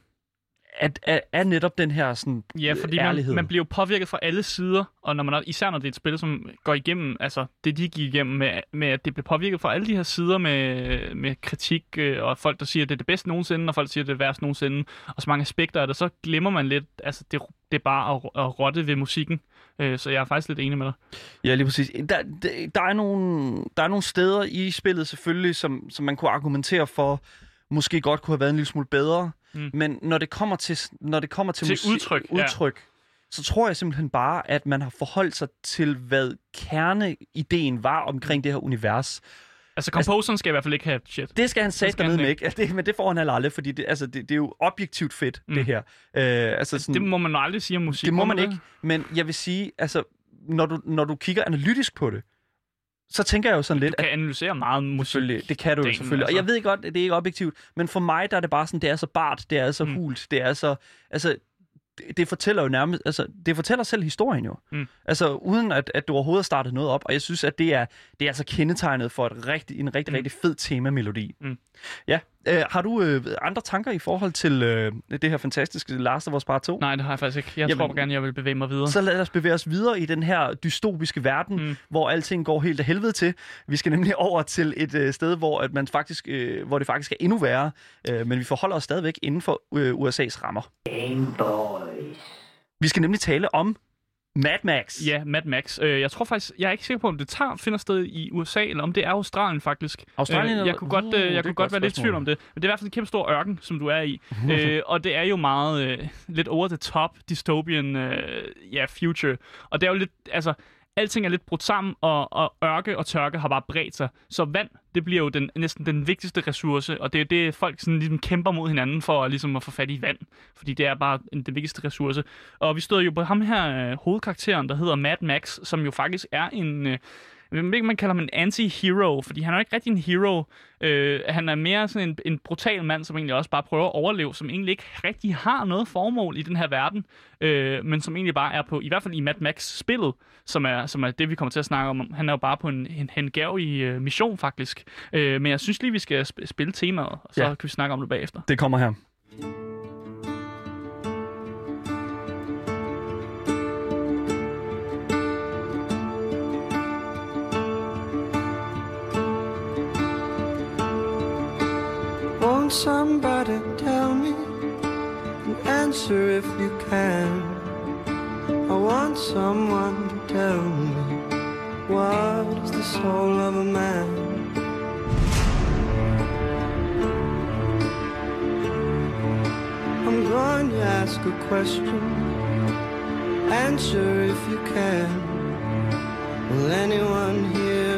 Af, af, af netop den her sådan Ja, fordi ærlighed. man, man bliver jo påvirket fra alle sider, og når man er, især når det er et spil, som går igennem, altså det de gik igennem med, med at det bliver påvirket fra alle de her sider med, med kritik, øh, og folk, der siger, at det er det bedste nogensinde, og folk, der siger, at det er det værste nogensinde, og så mange aspekter af det, så glemmer man lidt, altså det, det er bare at, at rotte ved musikken. Øh, så jeg er faktisk lidt enig med dig. Ja, lige præcis. Der, der, der, er nogle, der er nogle steder i spillet selvfølgelig, som, som man kunne argumentere for, måske godt kunne have været en lille smule bedre. Mm. Men når det kommer til, når det kommer til, Til musik- udtryk, ja. udtryk så tror jeg simpelthen bare, at man har forholdt sig til, hvad kerneideen var omkring det her univers. Altså, composeren skal i hvert fald ikke have shit. Det skal han sætte dernede med, ikke? Altså, det, men det får han heller aldrig, fordi det, altså, det, det er jo objektivt fedt, Mm. det her. Øh, altså, sådan, Det må man aldrig sige om musik. det må man ikke, men jeg vil sige, altså, når du, når du kigger analytisk på det, så tænker jeg jo sådan lidt, Du kan analysere meget musik. Selvfølgelig, det kan du jo selvfølgelig. altså. Og jeg ved godt, at det er ikke objektivt, men for mig der er det bare sådan, det er så bart, det er så Mm. hult, det er så... Altså, det, det fortæller jo nærmest... Altså, det fortæller selv historien jo. Mm. Altså, uden at, at du overhovedet har startet noget op. Og jeg synes, at det er, det er altså kendetegnet for et rigtig, en rigtig, mm. rigtig fed temamelodi. Mm. Ja. Øh, har du øh, andre tanker i forhold til øh, det her fantastiske Last of Us Part 2? Nej, det har jeg faktisk ikke. Jeg Jamen- tror gerne, jeg vil bevæge mig videre. Så lad os bevæge os videre i den her dystopiske verden, Mm. hvor alting går helt af helvede til. Vi skal nemlig over til et øh, sted, hvor, at man faktisk, øh, hvor det faktisk er endnu værre, øh, men vi forholder os stadigvæk inden for øh, USA's rammer. Game Boys. Vi skal nemlig tale om Mad Max. Ja, Mad Max. Øh, jeg tror faktisk, jeg er ikke sikker på, om det tager finder sted i USA, eller om det er Australien faktisk. Australien Øh, jeg kunne godt, Uh, øh, jeg kunne godt godt være lidt i tvivl om det. Men det er i hvert fald en kæmpe stor ørken, som du er i. øh, og det er jo meget øh, lidt over the top dystopian øh, ja, future. Og det er jo lidt, altså, alting er lidt brudt sammen, og, og ørke og tørke har bare bredt sig. Så vand, det bliver jo den, næsten den vigtigste ressource, og det er det, folk sådan ligesom kæmper mod hinanden for ligesom at få fat i vand. Fordi det er bare den vigtigste ressource. Og vi stod jo på ham her, øh, hovedkarakteren, der hedder Mad Max, som jo faktisk er en... Øh, ikke, man kalder ham en anti-hero, fordi han er ikke rigtig en hero. Øh, han er mere sådan en, en brutal mand, som egentlig også bare prøver at overleve, som egentlig ikke rigtig har noget formål i den her verden, øh, men som egentlig bare er på, i hvert fald i Mad Max-spillet, som er, som er det, vi kommer til at snakke om. Han er jo bare på en, en hengavig øh, mission, faktisk. Øh, men jeg synes lige, vi skal sp- spille temaet, og så Ja. kan vi snakke om det bagefter. Det kommer her. Won't somebody tell me an answer if you can? I want someone to tell me what is the soul of a man? I'm going to ask a question. Answer if you can. Will anyone here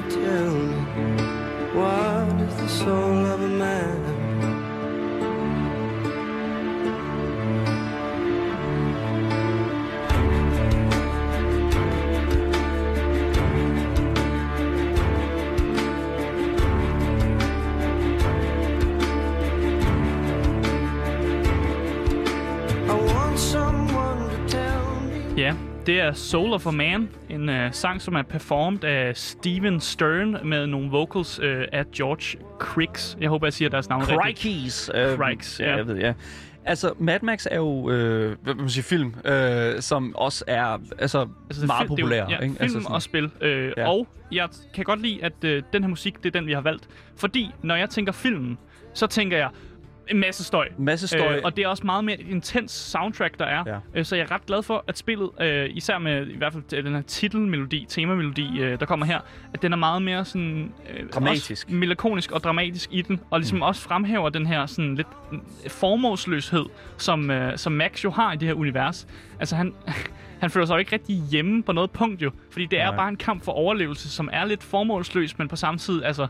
det er Soul of a Man, en øh, sang, som er performet af Steven Stern med nogle vocals øh, af George Cricks. Jeg håber, jeg siger deres navn rigtigt. Crikeys. Øh, Crikes, ja. ja. Jeg ved, ja. Altså, Mad Max er jo, øh, hvad man sige, film, øh, som også er altså, altså meget fil- er jo- populær. Ja, ikke? film altså, og spil. Øh, ja. Og jeg kan godt lide, at øh, den her musik, det er den, vi har valgt. Fordi når jeg tænker filmen, så tænker jeg en masse støj. Masse støj. Øh, og det er også meget mere et intens soundtrack, der er. Ja. Øh, så jeg er ret glad for, at spillet, øh, især med i hvert fald øh, den her titelmelodi, temamelodi, øh, der kommer her, at den er meget mere sådan... Øh, Dramatisk. Melankonisk og dramatisk i den. Og ligesom mm. også fremhæver den her sådan lidt formålsløshed, som, øh, som Max jo har i det her univers. Altså han... Han føler sig jo ikke rigtig hjemme på noget punkt jo, fordi det er Nej. bare en kamp for overlevelse, som er lidt formålsløs, men på samme tid, altså,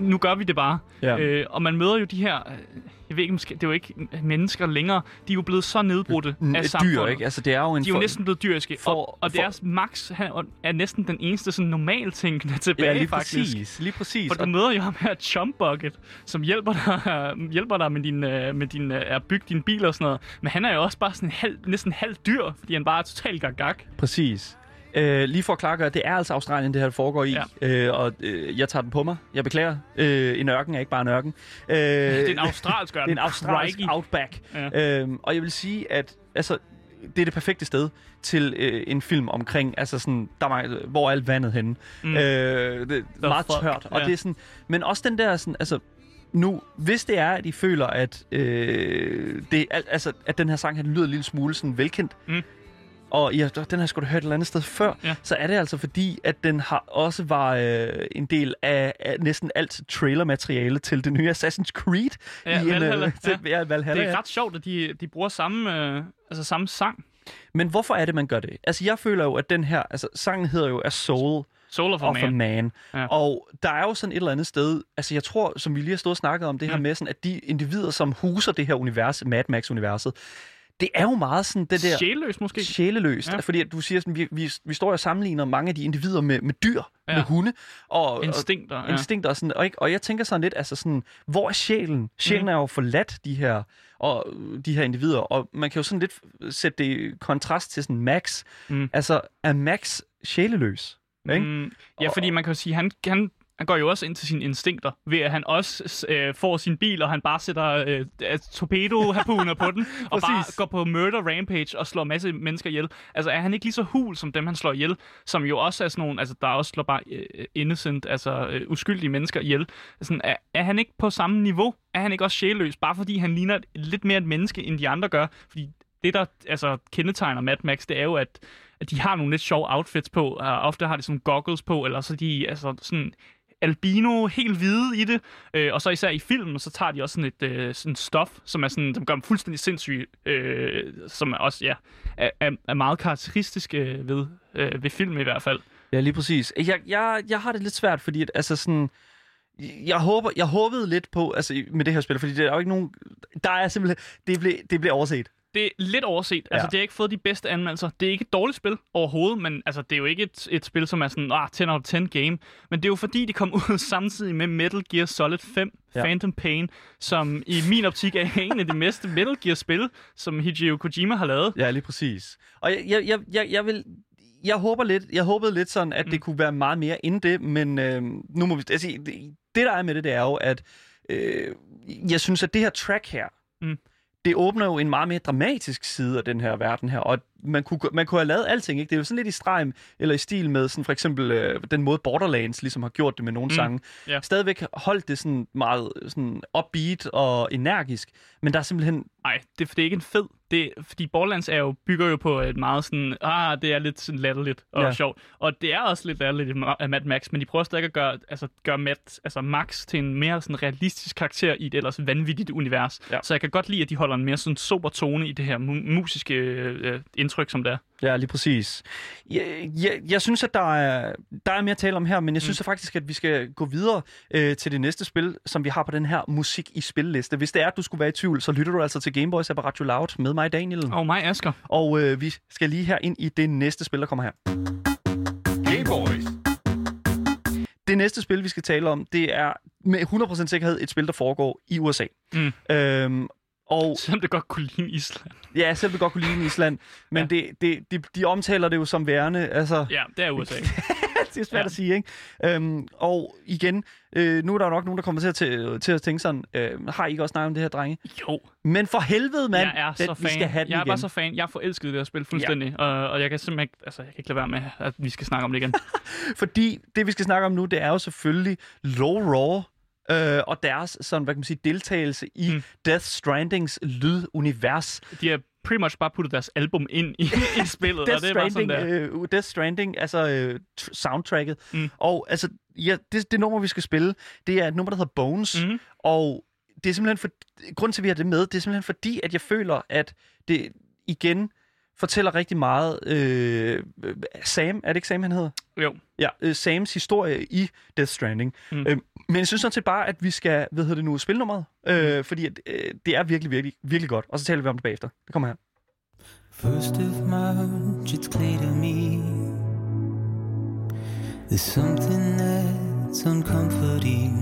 nu gør vi det bare. Ja. Øh, og man møder jo de her, øh, jeg ved ikke, måske, det er jo ikke mennesker længere, de er jo blevet så nedbrudte Mm, af et samfundet. dyr, ikke? Altså, det er jo en De er jo for- næsten blevet dyriske, for- og, og for- deres Max han er næsten den eneste sådan normal ting tilbage, Ja, lige faktisk. præcis. Lige præcis. For du møder jo ham her Chump Bucket, som hjælper dig, hjælper dig med, din, øh, med din, øh, at bygge din bil og sådan noget. Men han er jo også bare sådan halv, næsten halv dyr, fordi han bare er totalt gag Præcis. Øh, lige for at klargøre, det er altså Australien, det her foregår i, Ja. øh, og øh, jeg tager den på mig. Jeg beklager. Øh, en ørken er ikke bare en ørken. Øh, Det er en australsk det er en australsk Crikey. outback. Ja. Øhm, og jeg vil sige, at altså, det er det perfekte sted til øh, en film omkring, altså sådan, der er, meget- hvor er alt vandet henne. Mm. Øh, det er meget fuck? tørt. Og Ja. det er sådan, men også den der, sådan, altså, nu, hvis det er, at I føler, at, øh, det, al- altså, at den her sang, han lyder en lille smule sådan velkendt, Mm. Og ja, den har sgu da hørt et eller andet sted før, Ja. så er det altså fordi, at den har også var øh, en del af, af næsten alt trailermateriale til det nye Assassin's Creed. Ja, i Valhalla, øh, til, ja. ja. Valhalla, Det er ret sjovt, at de, de bruger samme, øh, altså samme sang. Men hvorfor er det, man gør det? Altså, jeg føler jo, at den her... Altså, sangen hedder jo A Soul Soul of a of Man. a Man. Ja. Og der er jo sådan et eller andet sted... Altså, jeg tror, som vi lige har stået og snakket om, det her Mm. med, sådan, at de individer, som huser det her univers, Mad Max-universet, det er jo meget sådan det der... Sjælløs måske. Sjæleløst. Ja. Fordi at du siger, sådan, vi, vi, vi står og sammenligner mange af de individer med, med dyr, Ja. med hunde. Og, Instinkter. Og, Ja. instinkter og sådan, og, og jeg tænker sådan lidt, altså sådan, hvor er sjælen? Sjælen mm. er jo forladt de her, og, de her individer, og man kan jo sådan lidt sætte det i kontrast til sådan Max. Mm. Altså, er Max sjæleløs? Ikke? Mm, ja, fordi man kan jo sige, han, han, han går jo også ind til sine instinkter, ved at han også øh, får sin bil, og han bare sætter øh, torpedo-harpuner på den, og bare går på murder rampage og slår masse mennesker ihjel. Altså, er han ikke lige så hul som dem, han slår ihjel, som jo også er sådan nogle, altså, der også slår bare øh, innocent, altså øh, uskyldige mennesker ihjel. Sådan, er, er han ikke på samme niveau? Er han ikke også sjælløs, bare fordi han ligner lidt mere et menneske, end de andre gør? Fordi det, der altså, kendetegner Mad Max, det er jo, at, at de har nogle lidt sjove outfits på, og ofte har de sådan goggles på, eller så de altså, sådan albino, helt hvide i det. Øh, og så især i filmen, så tager de også sådan et øh, sådan stof, som er sådan, som gør dem fuldstændig sindssyge, øh, som er også ja, er, er, er meget karakteristisk øh, ved, øh, ved film i hvert fald. Ja, lige præcis. Jeg, jeg, jeg har det lidt svært, fordi at, altså sådan, jeg, håber, jeg håbede lidt på, altså med det her spil, fordi der er jo ikke nogen, der er simpelthen, det blev, det blev overset. Det er lidt overset. Altså, Ja. det har ikke fået de bedste anmeldelser. Det er ikke et dårligt spil overhovedet, men altså, det er jo ikke et, et spil, som er sådan, ah, 10 out of 10 game. Men det er jo fordi, det kom ud samtidig med Metal Gear Solid 5 Ja. Phantom Pain, som i min optik er en af de bedste Metal Gear-spil, som Hideo Kojima har lavet. Ja, lige præcis. Og jeg, jeg, jeg, jeg, jeg vil... Jeg håber lidt, jeg håbede lidt sådan, at mm. det kunne være meget mere end det, men øh, nu må vi altså, det, det der er med det, det er jo, at øh, jeg synes, at det her track her, Mm. Det åbner jo en meget mere dramatisk side af den her verden her, og man kunne, man kunne have lavet alting, ikke? Det er jo sådan lidt i streg eller i stil med sådan for eksempel øh, den måde Borderlands ligesom har gjort det med nogle mm. sange. ja. Stadigvæk holdt det sådan meget sådan upbeat og energisk, men der er simpelthen Nej, det, er- det er ikke en fed. Det, fordi Borderlands er jo, bygger jo på et meget sådan, ah, det er lidt sådan latterligt og Ja. sjovt. Og det er også lidt latterligt af Mad Max, men de prøver stadig at gøre, altså, gøre Matt, altså Max til en mere sådan realistisk karakter i et ellers vanvittigt univers. Ja. Så jeg kan godt lide, at de holder en mere sådan sober tone i det her mu- musiske øh, indtryk, som det er. Ja, lige præcis. Jeg, jeg, jeg synes, at der er, der er mere at tale om her, men jeg synes mm. faktisk, at vi skal gå videre øh, til det næste spil, som vi har på den her musik i spilliste. Hvis det er, at du skulle være i tvivl, så lytter du altså til Gameboys på Radio Loud med mig, Daniel. Og mig, Asger. Og øh, vi skal lige her ind i det næste spil, der kommer her. Gameboys. Det næste spil, vi skal tale om, det er med 100% sikkerhed et spil, der foregår i USA. Mm. Øhm, og Selvom det godt kunne ligne Island. ja, selv vil godt kunne lide Island, men Ja. det, det, de, de omtaler det jo som værende, altså... Ja, det er USA. det er svært Ja. at sige, ikke? Øhm, og igen, øh, nu er der jo nok nogen, der kommer til at, til, til at tænke sådan, øh, har I ikke også snakket om det her, drenge? Jo, Men for helvede, mand, jeg er den, så vi fan. skal have den jeg er igen. bare så fan. Jeg er forelsket det her spil fuldstændig. Ja. Og, og jeg kan simpelthen ikke, altså, jeg kan ikke lade være med, at vi skal snakke om det igen. Fordi det, vi skal snakke om nu, det er jo selvfølgelig Low Raw, øh, og deres sådan, hvad kan man sige, deltagelse i mm. Mm. Death Strandings lydunivers. De har pretty much bare puttet deres album ind i, i spillet, Death og det er bare sådan der. øh, Death Stranding, altså øh, tr- soundtracket. Mm. Og altså, ja, det, det nummer, vi skal spille, det er et nummer, der hedder Bones. Mhm. Og det er simpelthen for, grunden til, at vi har det med, det er simpelthen fordi, at jeg føler, at det igen fortæller rigtig meget øh, Sam, er det ikke Sam, han hedder? Jo. Ja, øh, Sams historie i Death Stranding. Mm. Mm. Øh, men jeg synes sådan set bare, at vi skal, hvad hedder det nu, spille nummeret, øh, fordi at, øh, det er virkelig, virkelig, virkelig godt. Og så taler vi om det bagefter. Det kommer her. First of March, it's clear to me there's something that's uncomforting.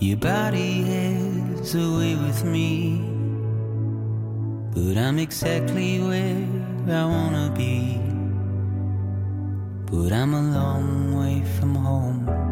Your body is away with me, but I'm exactly where I wanna be. But I'm a long way from home.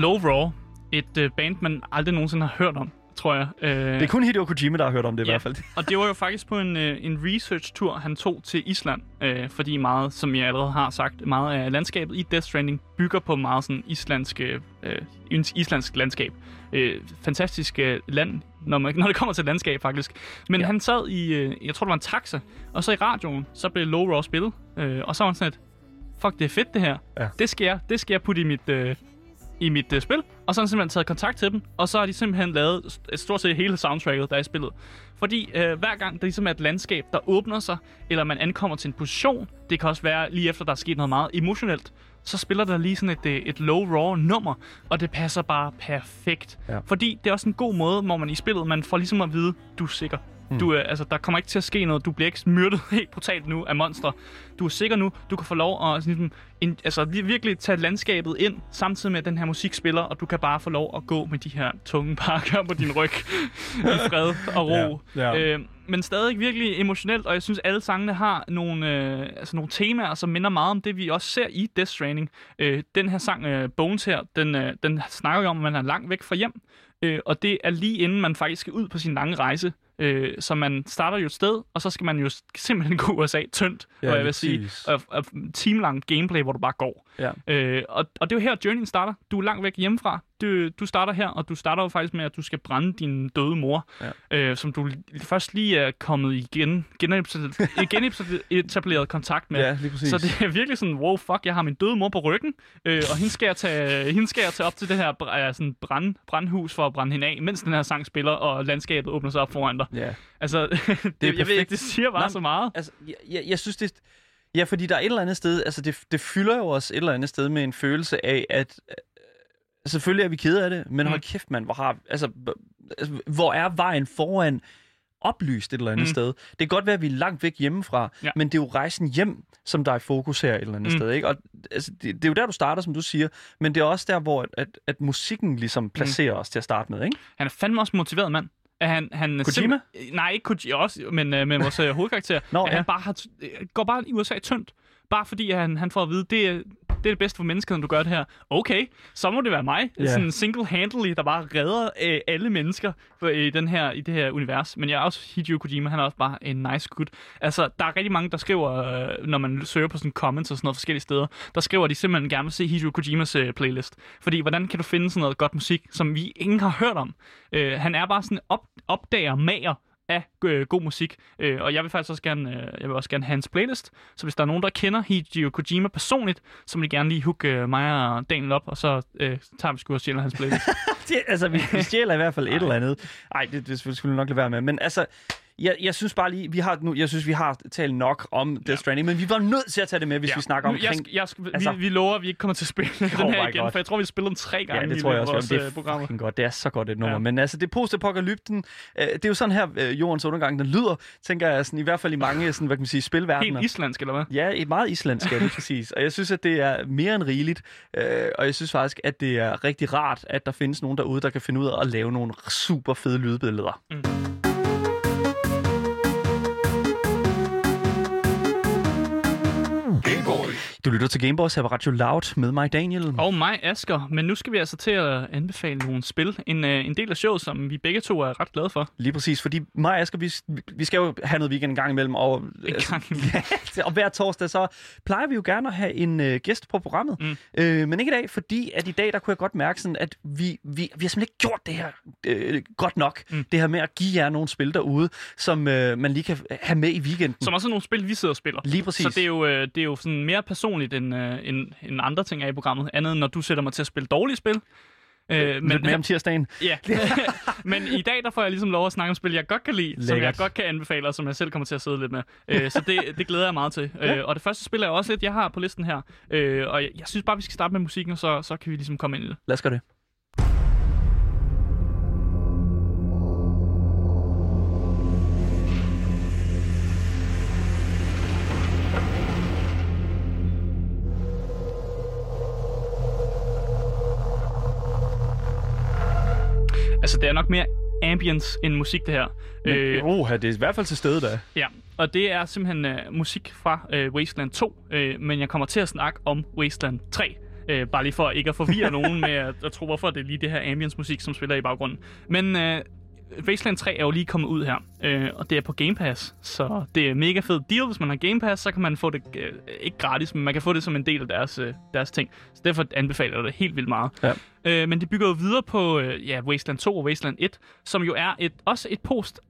Low Raw. Et øh, band, man aldrig nogensinde har hørt om, tror jeg. Øh, Det er kun Hideo Kojima, der har hørt om det i Ja. hvert fald. Og det var jo faktisk på en, øh, en research-tur, han tog til Island. Øh, fordi meget, som jeg allerede har sagt, meget af landskabet i Death Stranding bygger på meget sådan islandsk, øh, is- islandsk landskab. Øh, fantastisk øh, land, når, man, når det kommer til landskab faktisk. Men ja. han sad i, øh, jeg tror det var en taxa, og så i radioen, så blev Low Raw spillet. Øh, og så var han sådan et, fuck det er fedt det her. Ja. Det, skal jeg, det skal jeg putte i mit... Øh, i mit uh, spil, og så har han simpelthen taget kontakt til dem, og så har de simpelthen lavet st- et stort set hele soundtracket, der er i spillet. Fordi øh, hver gang der ligesom er et landskab, der åbner sig, eller man ankommer til en position, det kan også være lige efter, der er sket noget meget emotionelt, så spiller der lige sådan et, øh, et low raw nummer, og det passer bare perfekt. Ja. Fordi det er også en god måde, hvor man i spillet, man får ligesom at vide, du er sikker. Du, øh, altså, der kommer ikke til at ske noget. Du bliver ikke myrdet helt brutalt nu af monstre. Du er sikker nu. Du kan få lov at sådan, en, altså, vir- virkelig tage landskabet ind, samtidig med at den her musik spiller, og du kan bare få lov at gå med de her tunge pakker på din ryg i fred og ro. Ja, ja. Øh, men stadig virkelig emotionelt, og jeg synes, alle sangene har nogle, øh, altså nogle temaer, som minder meget om det, vi også ser i Death Stranding. Øh, den her sang, øh, Bones her, den, øh, den snakker jo om, at man er langt væk fra hjem, øh, og det er lige inden man faktisk skal ud på sin lange rejse. Øh, så man starter jo et sted, og så skal man jo simpelthen gå USA tyndt, Ja, og jeg vil sige, og, og teamlang gameplay, hvor du bare går. Ja. Øh, og, og det er jo her, journeyen starter. Du er langt væk hjemmefra. Du, du starter her, og du starter jo faktisk med, at du skal brænde din døde mor, Ja. øh, som du først lige er kommet igen, genetableret, kontakt med. Ja, lige præcis. Så det er virkelig sådan, wow, fuck, jeg har min døde mor på ryggen, øh, og hende skal, jeg tage, hende skal jeg tage op til det her øh, sådan brand, brandhus for at brænde hende af, mens den her sang spiller, og landskabet åbner sig op foran dig. Ja. Altså, det, det jeg ved perfekt. ikke, det siger bare Nej, så meget. Altså, jeg, jeg, jeg synes, det... Ja, fordi der er et eller andet sted... Altså, det, det fylder jo også et eller andet sted med en følelse af, at... øh, Selvfølgelig er vi kede af det, men Mm. hold kæft, mand, hvor, har, altså, altså, hvor er vejen foran oplyst et eller andet Mm. mm. sted. Det kan godt være, at vi er langt væk hjemmefra, Ja. men det er jo rejsen hjem, som der er i fokus her et eller andet Mm. mm. sted. Ikke? Og, altså, det, det er jo der, du starter, som du siger, men det er også der, hvor at, at, at musikken ligesom placerer os til at starte med. Ikke? Han er fandme også motiveret mand. Han, han Kojima? nej, ikke Kojima også, men øh, med vores øh, hovedkarakter. Nå, at ja. Han bare har t- øh, går bare i USA tyndt. Bare fordi han, han får at vide, det er, det er det bedste for mennesket, når du gør det her. Okay, så må det være mig. Ja. Sådan single-handedly, der bare redder øh, alle mennesker for, i, den her, i det her univers. Men jeg er også Hideo Kojima, han er også bare en nice gut. Altså, der er rigtig mange, der skriver, øh, når man søger på sådan comments og sådan noget forskellige steder, der skriver, at de simpelthen gerne vil se Hideo Kojimas øh, playlist. Fordi hvordan kan du finde sådan noget godt musik, som vi ingen har hørt om? Øh, han er bare sådan op, opdager mager af øh, god musik. Øh, og jeg vil faktisk også gerne, øh, jeg vil også gerne have hans playlist. Så hvis der er nogen, der kender Hideo Kojima personligt, så må de gerne lige hooke øh, mig og Daniel op, og så øh, tager vi sgu og stjæler hans playlist. Det, altså, vi, vi stjæler i hvert fald et eller andet. Nej, det, det skal vi nok lade være med. Men altså, jeg, jeg synes bare lige, vi har nu, jeg synes, vi har talt nok om Death Stranding, men vi var nødt til at tage det med, hvis vi snakker omkring... Jeg, jeg, altså- vi, vi lover, at vi ikke kommer til at spille den Oh her my igen, God. for jeg tror, vi har spillet den tre gange Ja, det i tror jeg også. vores det øh, er programmer. fucking godt. Det er så godt et nummer. Ja. Ja. Men altså, det post-apokalypten, øh, det er jo sådan her, øh, jordens undergang, den lyder, tænker jeg, sådan, i hvert fald i mange, sådan, hvad kan man sige, spilverdener. Helt islandsk, eller hvad? Ja, et meget islandsk, ja, det præcis. Og jeg synes, at det er mere end rigeligt. Øh, og jeg synes faktisk, at det er rigtig rart, at der findes nogen derude, der kan finde ud af at lave nogle super fede lydbilleder. Mm. Du lytter til Gameboys her på Radio Loud med mig, Daniel. Og mig, Asker. Men nu skal vi altså til at anbefale nogle spil. En, øh, en del af showet, som vi begge to er ret glade for. Lige præcis, fordi mig og Asger, vi, vi skal jo have noget weekend en gang imellem, og, En gang ja, og hver torsdag, så plejer vi jo gerne at have en øh, gæst på programmet. Mm. Øh, men ikke i dag, fordi at i dag, der kunne jeg godt mærke sådan, at vi, vi, vi har simpelthen ikke gjort det her øh, godt nok. Mm. Det her med at give jer nogle spil derude, som øh, man lige kan have med i weekenden. Som også er nogle spil, vi sidder og spiller. Lige præcis. Så det er jo, øh, det er jo sådan mere personligt, end, øh, end, end andre ting er i programmet. Andet end når du sætter mig til at spille dårlige spil. Øh, men, Lidt mere om tirsdagen. Ja, men i dag der får jeg ligesom lov at snakke om spil, jeg godt kan lide, som jeg Lækkert. godt kan anbefale, og som jeg selv kommer til at sidde lidt med. Øh, så det, det glæder jeg meget til. Øh, og det første spil er også et, jeg har på listen her. Øh, og jeg, jeg synes bare, vi skal starte med musikken, og så, så kan vi ligesom komme ind i det. Lad os gøre det. Det er nok mere ambience end musik, det her. Men, øh, oh, det er i hvert fald til stede da. Ja, og det er simpelthen øh, musik fra øh, Wasteland 2, øh, men jeg kommer til at snakke om Wasteland 3. Øh, bare lige for ikke at forvirre nogen med at, at tro, hvorfor det er lige det her ambience-musik, som spiller i baggrunden. Men øh, Wasteland 3 er jo lige kommet ud her, øh, og det er på Game Pass, så det er mega fed deal. Hvis man har Game Pass, så kan man få det, øh, ikke gratis, men man kan få det som en del af deres, øh, deres ting. Så derfor anbefaler jeg det helt vildt meget. Ja. Øh, men det bygger jo videre på øh, ja, Wasteland 2 og Wasteland 1, som jo er et, også et post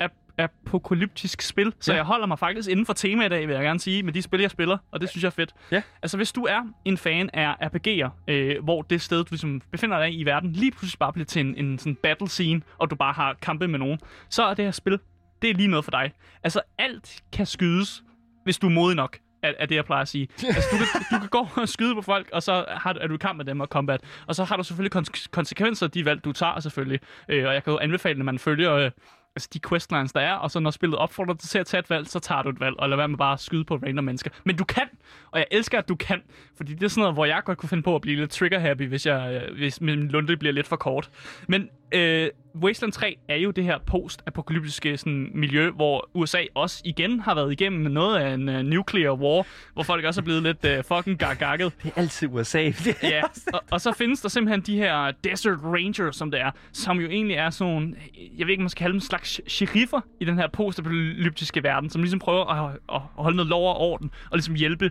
apokalyptisk spil. Så Ja. jeg holder mig faktisk inden for tema i dag, vil jeg gerne sige, med de spil, jeg spiller, og det synes jeg er fedt. Ja. Altså, hvis du er en fan af RPG'er, øh, hvor det sted, du ligesom befinder dig i verden, lige pludselig bare bliver til en, en sådan battle scene, og du bare har kampe med nogen, så er det her spil, det er lige noget for dig. Altså, alt kan skydes, hvis du er modig nok er, er det, jeg plejer at sige. Altså, du, kan, du kan gå og skyde på folk, og så har, du- er du i kamp med dem og combat. Og så har du selvfølgelig kons- konsekvenser af de valg, du tager selvfølgelig. Øh, og jeg kan jo anbefale, at man følger øh, altså de questlines, der er, og så når spillet opfordrer dig til at tage et valg, så tager du et valg, og lad være med bare at skyde på random mennesker. Men du kan, og jeg elsker, at du kan, fordi det er sådan noget, hvor jeg godt kunne finde på at blive lidt trigger-happy, hvis, jeg, øh, hvis min lunde bliver lidt for kort. Men øh, Wasteland 3 er jo det her post-apokalyptiske sådan, miljø, hvor USA også igen har været igennem noget af en uh, nuclear war, hvor folk også er blevet lidt uh, fucking gagagget. Det er altid USA. Ja, og, og så findes der simpelthen de her Desert Rangers, som det er, som jo egentlig er sådan jeg ved ikke, man skal kalde dem slags sheriffer i den her postapokalyptiske verden, som ligesom prøver at, at holde noget lov og orden, og ligesom hjælpe,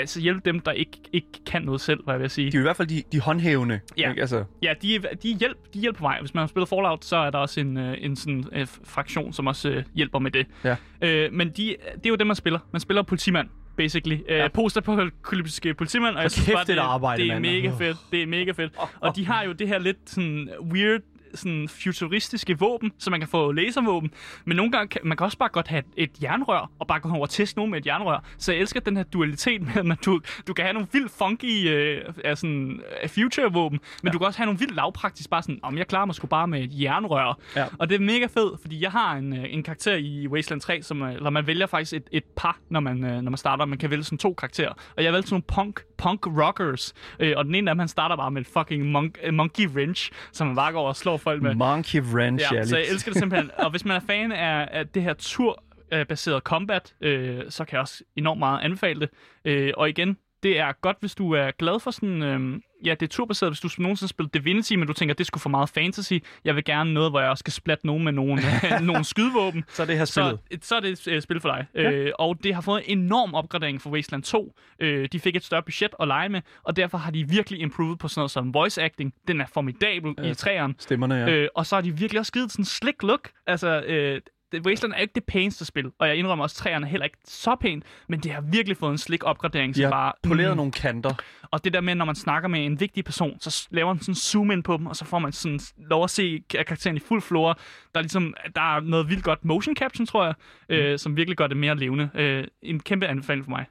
altså hjælpe dem, der ikke, ikke kan noget selv, hvad jeg vil sige. De er i hvert fald de, de håndhævende. Ja. Ikke? Altså, Ja, de, de, hjælp, de er hjælp på vej. Hvis man har spillet Fallout, så er der også en, øh, en sådan, øh, fraktion, som også øh, hjælper med det. Ja. Øh, men de, det er jo det, man spiller. Man spiller politimand, basically. Ja. Øh, postapokalyptiske politimand. Og jeg synes bare, det er et arbejde, det er mega fedt. Det er mega fedt. Og de har jo det her lidt sådan weird sådan futuristiske våben, så man kan få laservåben. Men nogle gange kan man kan også bare godt have et, jernrør, og bare gå over og teste nogen med et jernrør. Så jeg elsker den her dualitet med, at du, du kan have nogle vildt funky øh, af sådan, øh, future-våben, men ja. du kan også have nogle vildt lavpraktisk, bare sådan, om jeg klarer mig sgu bare med et jernrør. Ja. Og det er mega fedt, fordi jeg har en, øh, en karakter i Wasteland 3, som, øh, eller man vælger faktisk et, et par, når man, når man starter. Man kan vælge sådan to karakterer. Og jeg valgte sådan nogle punk, punk rockers, øh, og den ene af dem, han starter bare med et fucking monk, øh, monkey wrench, som man bare går over og slår folk med. Monkey Wrench, Ja, så jeg elsker det simpelthen. og hvis man er fan af, af det her tur-baseret combat, øh, så kan jeg også enormt meget anbefale det. Øh, og igen, det er godt, hvis du er glad for sådan... Øh, ja, det er turbaseret, hvis du nogensinde spiller Divinity, men du tænker, det skulle for meget fantasy. Jeg vil gerne noget, hvor jeg også skal splatte nogen med nogle, nogle skydevåben. Så er det her spillet. Så, så er det et øh, spil for dig. Ja. Øh, og det har fået en enorm opgradering for Wasteland 2. Øh, de fik et større budget at lege med, og derfor har de virkelig improved på sådan noget som voice acting. Den er formidabel ja. i træerne. Stemmerne, ja. Øh, og så har de virkelig også givet sådan en slick look. Altså, øh, det, Wasteland er ikke det pæneste spil, og jeg indrømmer også, at træerne er heller ikke så pænt, men det har virkelig fået en slick opgradering, har bare... poleret mm, nogle kanter. og det der med, når man snakker med en vigtig person, så laver man sådan zoom ind på dem, og så får man sådan lov at se ka- karakteren i fuld flora. Der er ligesom, der er noget vildt godt motion caption, tror jeg, øh, som virkelig gør det mere levende. Øh, en kæmpe anbefaling for mig.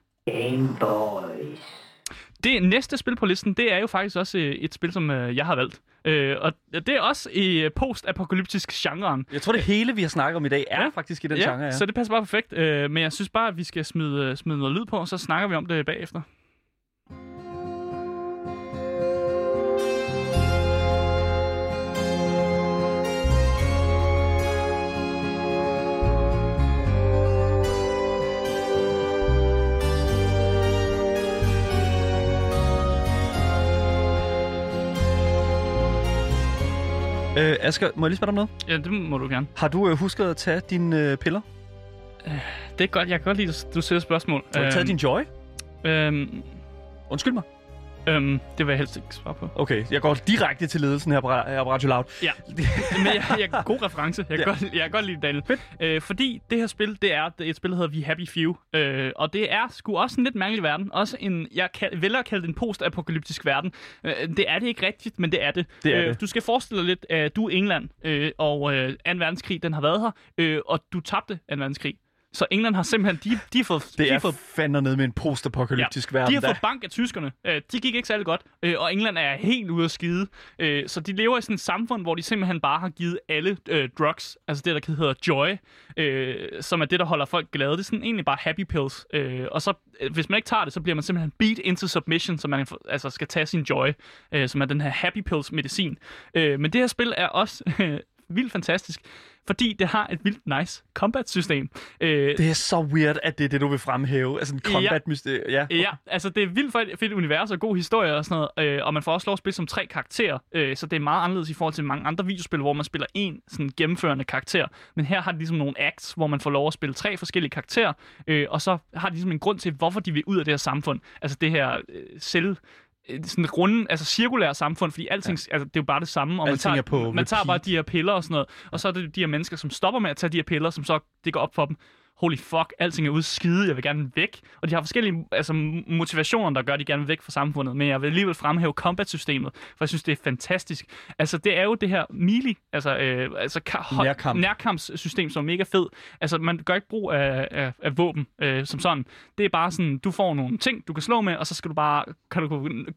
Det næste spil på listen, det er jo faktisk også øh, et spil, som øh, jeg har valgt. Øh, og det er også i øh, post-apokalyptisk genren. Jeg tror, det hele, vi har snakket om i dag, er Ja. faktisk i den ja, genre, ja. så det passer bare perfekt. Øh, men jeg synes bare, at vi skal smide, smide noget lyd på, og så snakker vi om det bagefter. Øh, Asger, må jeg lige spørge dig om noget? Ja, det må du gerne. Har du øh, husket at tage dine øh, piller? Det er godt. Jeg kan godt lide, at du stiller spørgsmål. Har du taget din joy? Øhm, Undskyld mig. Øhm, det vil jeg helst ikke svare på. Okay, jeg går direkte til ledelsen her på, her på Radio Loud. Ja, men jeg, jeg god reference. Jeg kan, Ja. godt, jeg kan godt lide Daniel. Øh, fordi det her spil, det er et spil, der hedder We Happy Few. Øh, og det er sgu også en lidt mærkelig verden. Også en, jeg kan, vælger at kalde det en post-apokalyptisk verden. Øh, det er det ikke rigtigt, men det er det. Det er øh, det. Du skal forestille dig lidt, at du er England, øh, og øh, 2. verdenskrig, den har været her, øh, og du tabte 2. verdenskrig. Så England har simpelthen, de, de har fået, Det de er fået fandme ned med en postapokalyptisk Ja, verden. de har der. fået bank af tyskerne. Øh, de gik ikke særlig godt, øh, og England er helt ude at skide. Øh, så de lever i sådan et samfund, hvor de simpelthen bare har givet alle øh, drugs, altså det, der hedder joy, øh, som er det, der holder folk glade. Det er sådan egentlig bare happy pills. Øh, og så, øh, hvis man ikke tager det, så bliver man simpelthen beat into submission, så man altså skal tage sin joy, øh, som er den her happy pills medicin. Øh, men det her spil er også øh, vildt fantastisk, fordi det har et vildt nice combat-system. Øh, Det er så weird, at det er det, du vil fremhæve. Altså en combat mysterie. Ja. Ja, altså det er vildt fedt, fedt univers og god historie og sådan noget, øh, og man får også lov at spille som tre karakterer, øh, så det er meget anderledes i forhold til mange andre videospil, hvor man spiller en sådan gennemførende karakter. Men her har de ligesom nogle acts, hvor man får lov at spille tre forskellige karakterer, øh, og så har de ligesom en grund til, hvorfor de vil ud af det her samfund. Altså det her øh, selv sådan runde, altså cirkulære samfund, fordi alting, ja. altså, det er jo bare det samme, og man tager, er på man tager bare de her piller og sådan noget, og så er det de her mennesker, som stopper med at tage de her piller, som så det går op for dem. Holy fuck, alting er ude skide, jeg vil gerne væk. Og de har forskellige altså, motivationer, der gør, at de gerne vil væk fra samfundet. Men jeg vil alligevel fremhæve combat-systemet, for jeg synes, det er fantastisk. Altså, det er jo det her melee, altså, øh, altså ka- Nærkamp. nærkampssystem, som er mega fed. Altså, man gør ikke brug af, af, af våben øh, som sådan. Det er bare sådan, du får nogle ting, du kan slå med, og så skal du bare kan du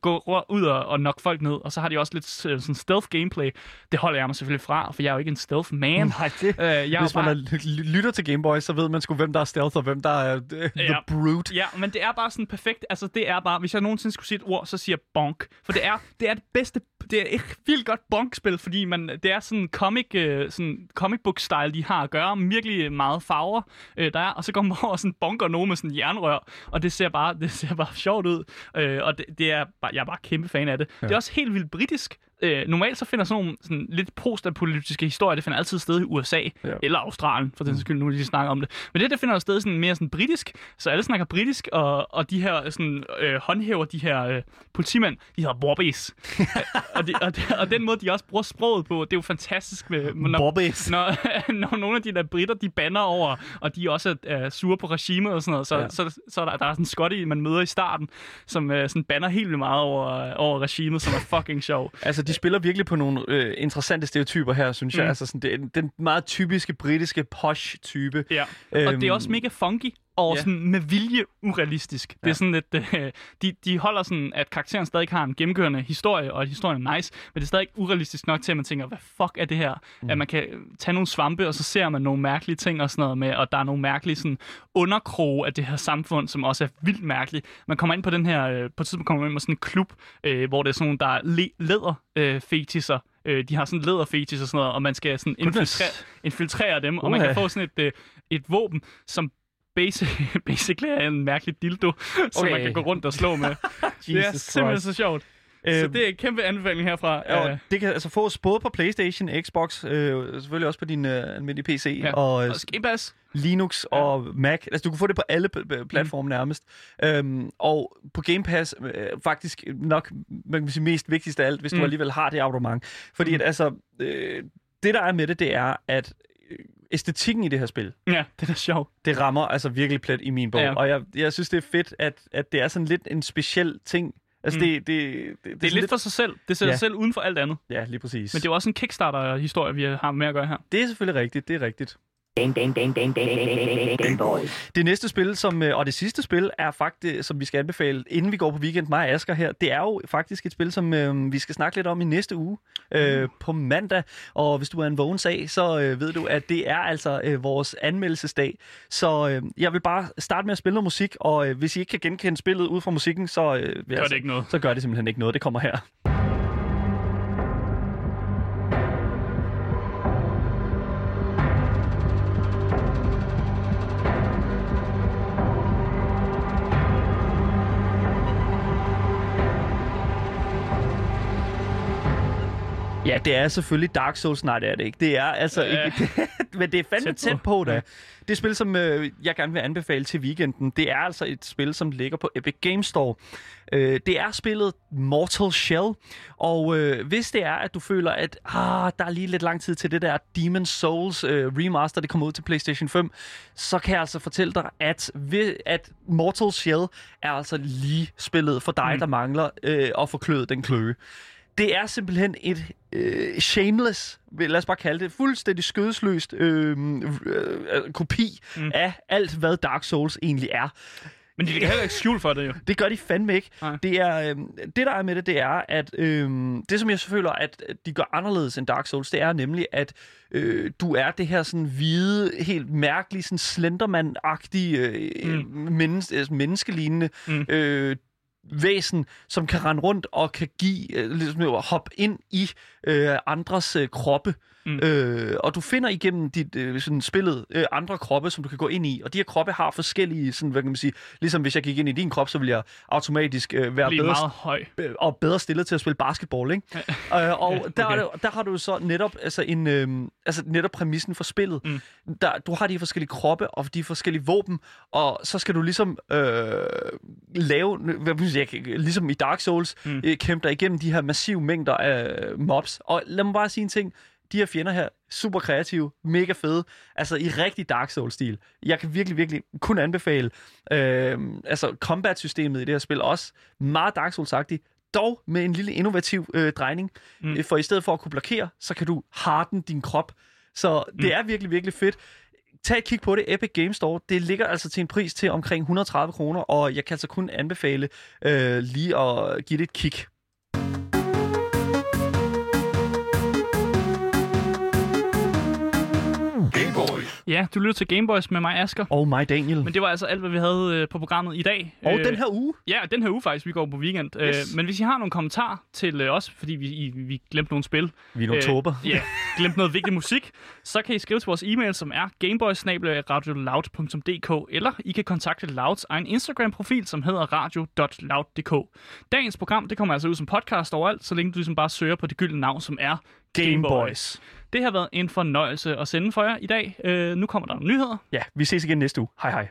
gå ud og, og knock folk ned. Og så har de også lidt øh, sådan stealth gameplay. Det holder jeg mig selvfølgelig fra, for jeg er jo ikke en stealth man. Nej, det... Øh, jeg Hvis man bare... er, ly- lytter til Gameboy, så ved man sgu, hvem der er stealth, og hvem der er uh, the Ja. brute. Ja, men det er bare sådan perfekt. Altså, det er bare, hvis jeg nogensinde skulle sige et ord, så siger jeg bonk. For det er det, er det bedste, det er et vildt godt bonk-spil, fordi man, det er sådan comic, øh, sådan comic book style, de har at gøre. Virkelig meget farver, øh, der er. Og så går man over og sådan bonker nogen med sådan en jernrør, og det ser bare, det ser bare sjovt ud. Øh, og det, det er bare, jeg er bare kæmpe fan af det. Ja. Det er også helt vildt britisk. Øh, normalt så finder sådan nogle sådan lidt postapolytiske historier, det finder altid sted i USA Ja. eller Australien, for den sags skyld, nu de snakker om det. Men det der finder sted sådan mere sådan britisk, så alle snakker britisk, og, og de her sådan, øh, håndhæver, de her øh, politimænd, de hedder bobbies. og, de, og, de, og den måde, de også bruger sproget på, det er jo fantastisk. Med, når, Bobbies. når, når nogle af de der britter, de banner over, og de også er, er sure på regimet og sådan noget, så, Ja. så, så, så er der, der er sådan en skotte, man møder i starten, som øh, sådan banner helt vildt meget over, over regimet, som er fucking sjov. Altså, de spiller virkelig på nogle øh, interessante stereotyper her, synes jeg. Mm. Altså, sådan, det den meget typiske britiske posh-type. Ja. Og Øhm, det er også mega funky og ja. sådan med vilje urealistisk. Det Ja. er sådan lidt, øh, de, de holder sådan, at karakteren stadig har en gennemkørende historie, og at historien er nice, men det er stadig urealistisk nok til, at man tænker, hvad fuck er det her? Mm. At man kan tage nogle svampe, og så ser man nogle mærkelige ting og sådan noget med, og der er nogle mærkelige sådan underkroge af det her samfund, som også er vildt mærkeligt. Man kommer ind på den her, øh, på et tidspunkt kommer man ind på sådan en klub, øh, hvor det er sådan nogle, der er le- læder øh, fetisser. Øh, de har sådan læderfetis og sådan noget, og man skal sådan infiltrere, infiltrere dem, og man Uha. kan få sådan et, øh, et våben, som basic, basically er en mærkelig dildo, som Okay. man kan gå rundt og slå med. det er Jesus simpelthen Christ. så sjovt. Så Øhm, det er en kæmpe anbefaling herfra. Og Øh, det kan altså fås både på PlayStation, Xbox, øh, selvfølgelig også på din øh, almindelige PC, Ja. og øh, og Pass. Linux og Mac. Altså, du kan få det på alle platforme Mm. nærmest. Øhm, og på Game Pass øh, faktisk nok man kan sige, mest vigtigst af alt, hvis mm. Mm. du alligevel har det abonnement. Fordi Mm. at, altså, øh, det der er med det, det er, at øh, æstetikken i det her spil, Ja, det er sjovt. det rammer altså virkelig plet i min bog. Ja. Og jeg, jeg synes, det er fedt, at, at det er sådan lidt en speciel ting. Altså, Mm. det, det, det, det, Det er lidt for sig selv. Det sætter Ja. sig selv uden for alt andet. Ja, lige præcis. Men det er jo også en Kickstarter-historie, vi har med at gøre her. det er selvfølgelig rigtigt, det er rigtigt. Game, game, game, game, game, game boys. Det næste spil, som, øh, og det sidste spil, er faktisk, som vi skal anbefale, inden vi går på weekend, mig og Asger her, det er jo faktisk et spil, som øh, vi skal snakke lidt om i næste uge, øh, på mandag. Og hvis du er en vågen sag, så øh, ved du, at det er altså øh, vores anmeldelsesdag. Så øh, jeg vil bare starte med at spille noget musik, og øh, hvis I ikke kan genkende spillet ud fra musikken, så, øh, Gør jeg- det ikke noget. så gør det simpelthen ikke noget. Det kommer her. Ja, det er selvfølgelig Dark Souls. Nej, det er det ikke. Det er altså Ja. ikke... men det er fandme Tæt tæt på. på, da. Ja. Det spil, som øh, jeg gerne vil anbefale til weekenden, det er altså et spil, som ligger på Epic Games Store. Øh, det er spillet Mortal Shell, og øh, hvis det er, at du føler, at ah, der er lige lidt lang tid til det der Demon Souls øh, remaster, det kommer ud til PlayStation 5, så kan jeg altså fortælle dig, at, ved, at Mortal Shell er altså lige spillet for dig, mm. der mangler øh, at få kløet den kløe. Det er simpelthen et øh, shameless, lad os bare kalde det, fuldstændig skødesløst øh, øh, kopi mm. af alt, hvad Dark Souls egentlig er. Men de kan heller ikke skjul for det jo. Det gør de fandme ikke. Nej. Det, er, øh, det, der er med det, det er, at øh, det, som jeg føler, at de gør anderledes end Dark Souls, det er nemlig, at øh, du er det her sådan hvide, helt mærkelige, sådan Slenderman-agtige, øh, mm. mennes, altså menneskelignende Mm. øh, væsen, som kan rende rundt og kan give, øh, ligesom hoppe ind i øh, andres øh, kroppe. Mm. Øh, og du finder igennem dit øh, sådan spillet øh, andre kroppe, som du kan gå ind i. Og de her kroppe har forskellige, sådan, hvad kan man sige, ligesom hvis jeg gik ind i din krop, så ville jeg automatisk øh, være Blive bedre, meget høj. og bedre stillet til at spille basketball, ikke? øh, og der, Okay. er det, der har du så netop, altså en, øh, altså netop præmissen for spillet. Mm. Der, du har de forskellige kroppe og de forskellige våben, og så skal du ligesom øh, lave, hvad jeg sige, ligesom i Dark Souls, mm. øh, kæmpe dig igennem de her massive mængder af mobs. Og lad mig bare sige en ting, de her fjender her, super kreative, mega fede, altså i rigtig Dark Souls-stil. Jeg kan virkelig, virkelig kun anbefale, øh, altså combat-systemet i det her spil også meget Dark Souls-agtigt, dog med en lille innovativ øh, drejning. Mm. Mm. For i stedet for at kunne blokere, så kan du harden din krop. Så det Mm. er virkelig, virkelig fedt. Tag et kig på det, Epic Game Store. Det ligger altså til en pris til omkring 130 kroner, og jeg kan altså kun anbefale øh, lige at give det et kig. Ja, du lytter til Gameboys med mig, Asker. Og mig, Daniel. Men det var altså alt, hvad vi havde øh, på programmet i dag. og den her uge. Ja, den her uge faktisk, vi går på weekend. Yes. Yes. Øh, men hvis I har nogle kommentarer til øh, os, fordi vi, I, vi glemte nogle spil, Vi er nogle tåber. ja, glemte noget vigtig musik, så kan I skrive til vores e-mail, som er gameboys.radioloud.dk, eller I kan kontakte Louds egen Instagram-profil, som hedder radio.loud.dk. Dagens program, det kommer altså ud som podcast overalt, så længe du ligesom bare søger på det gyldne navn, som er Gameboys. Det har været en fornøjelse at sende for jer i dag. Øh, nu kommer der nogle nyheder. Ja, vi ses igen næste uge. Hej hej.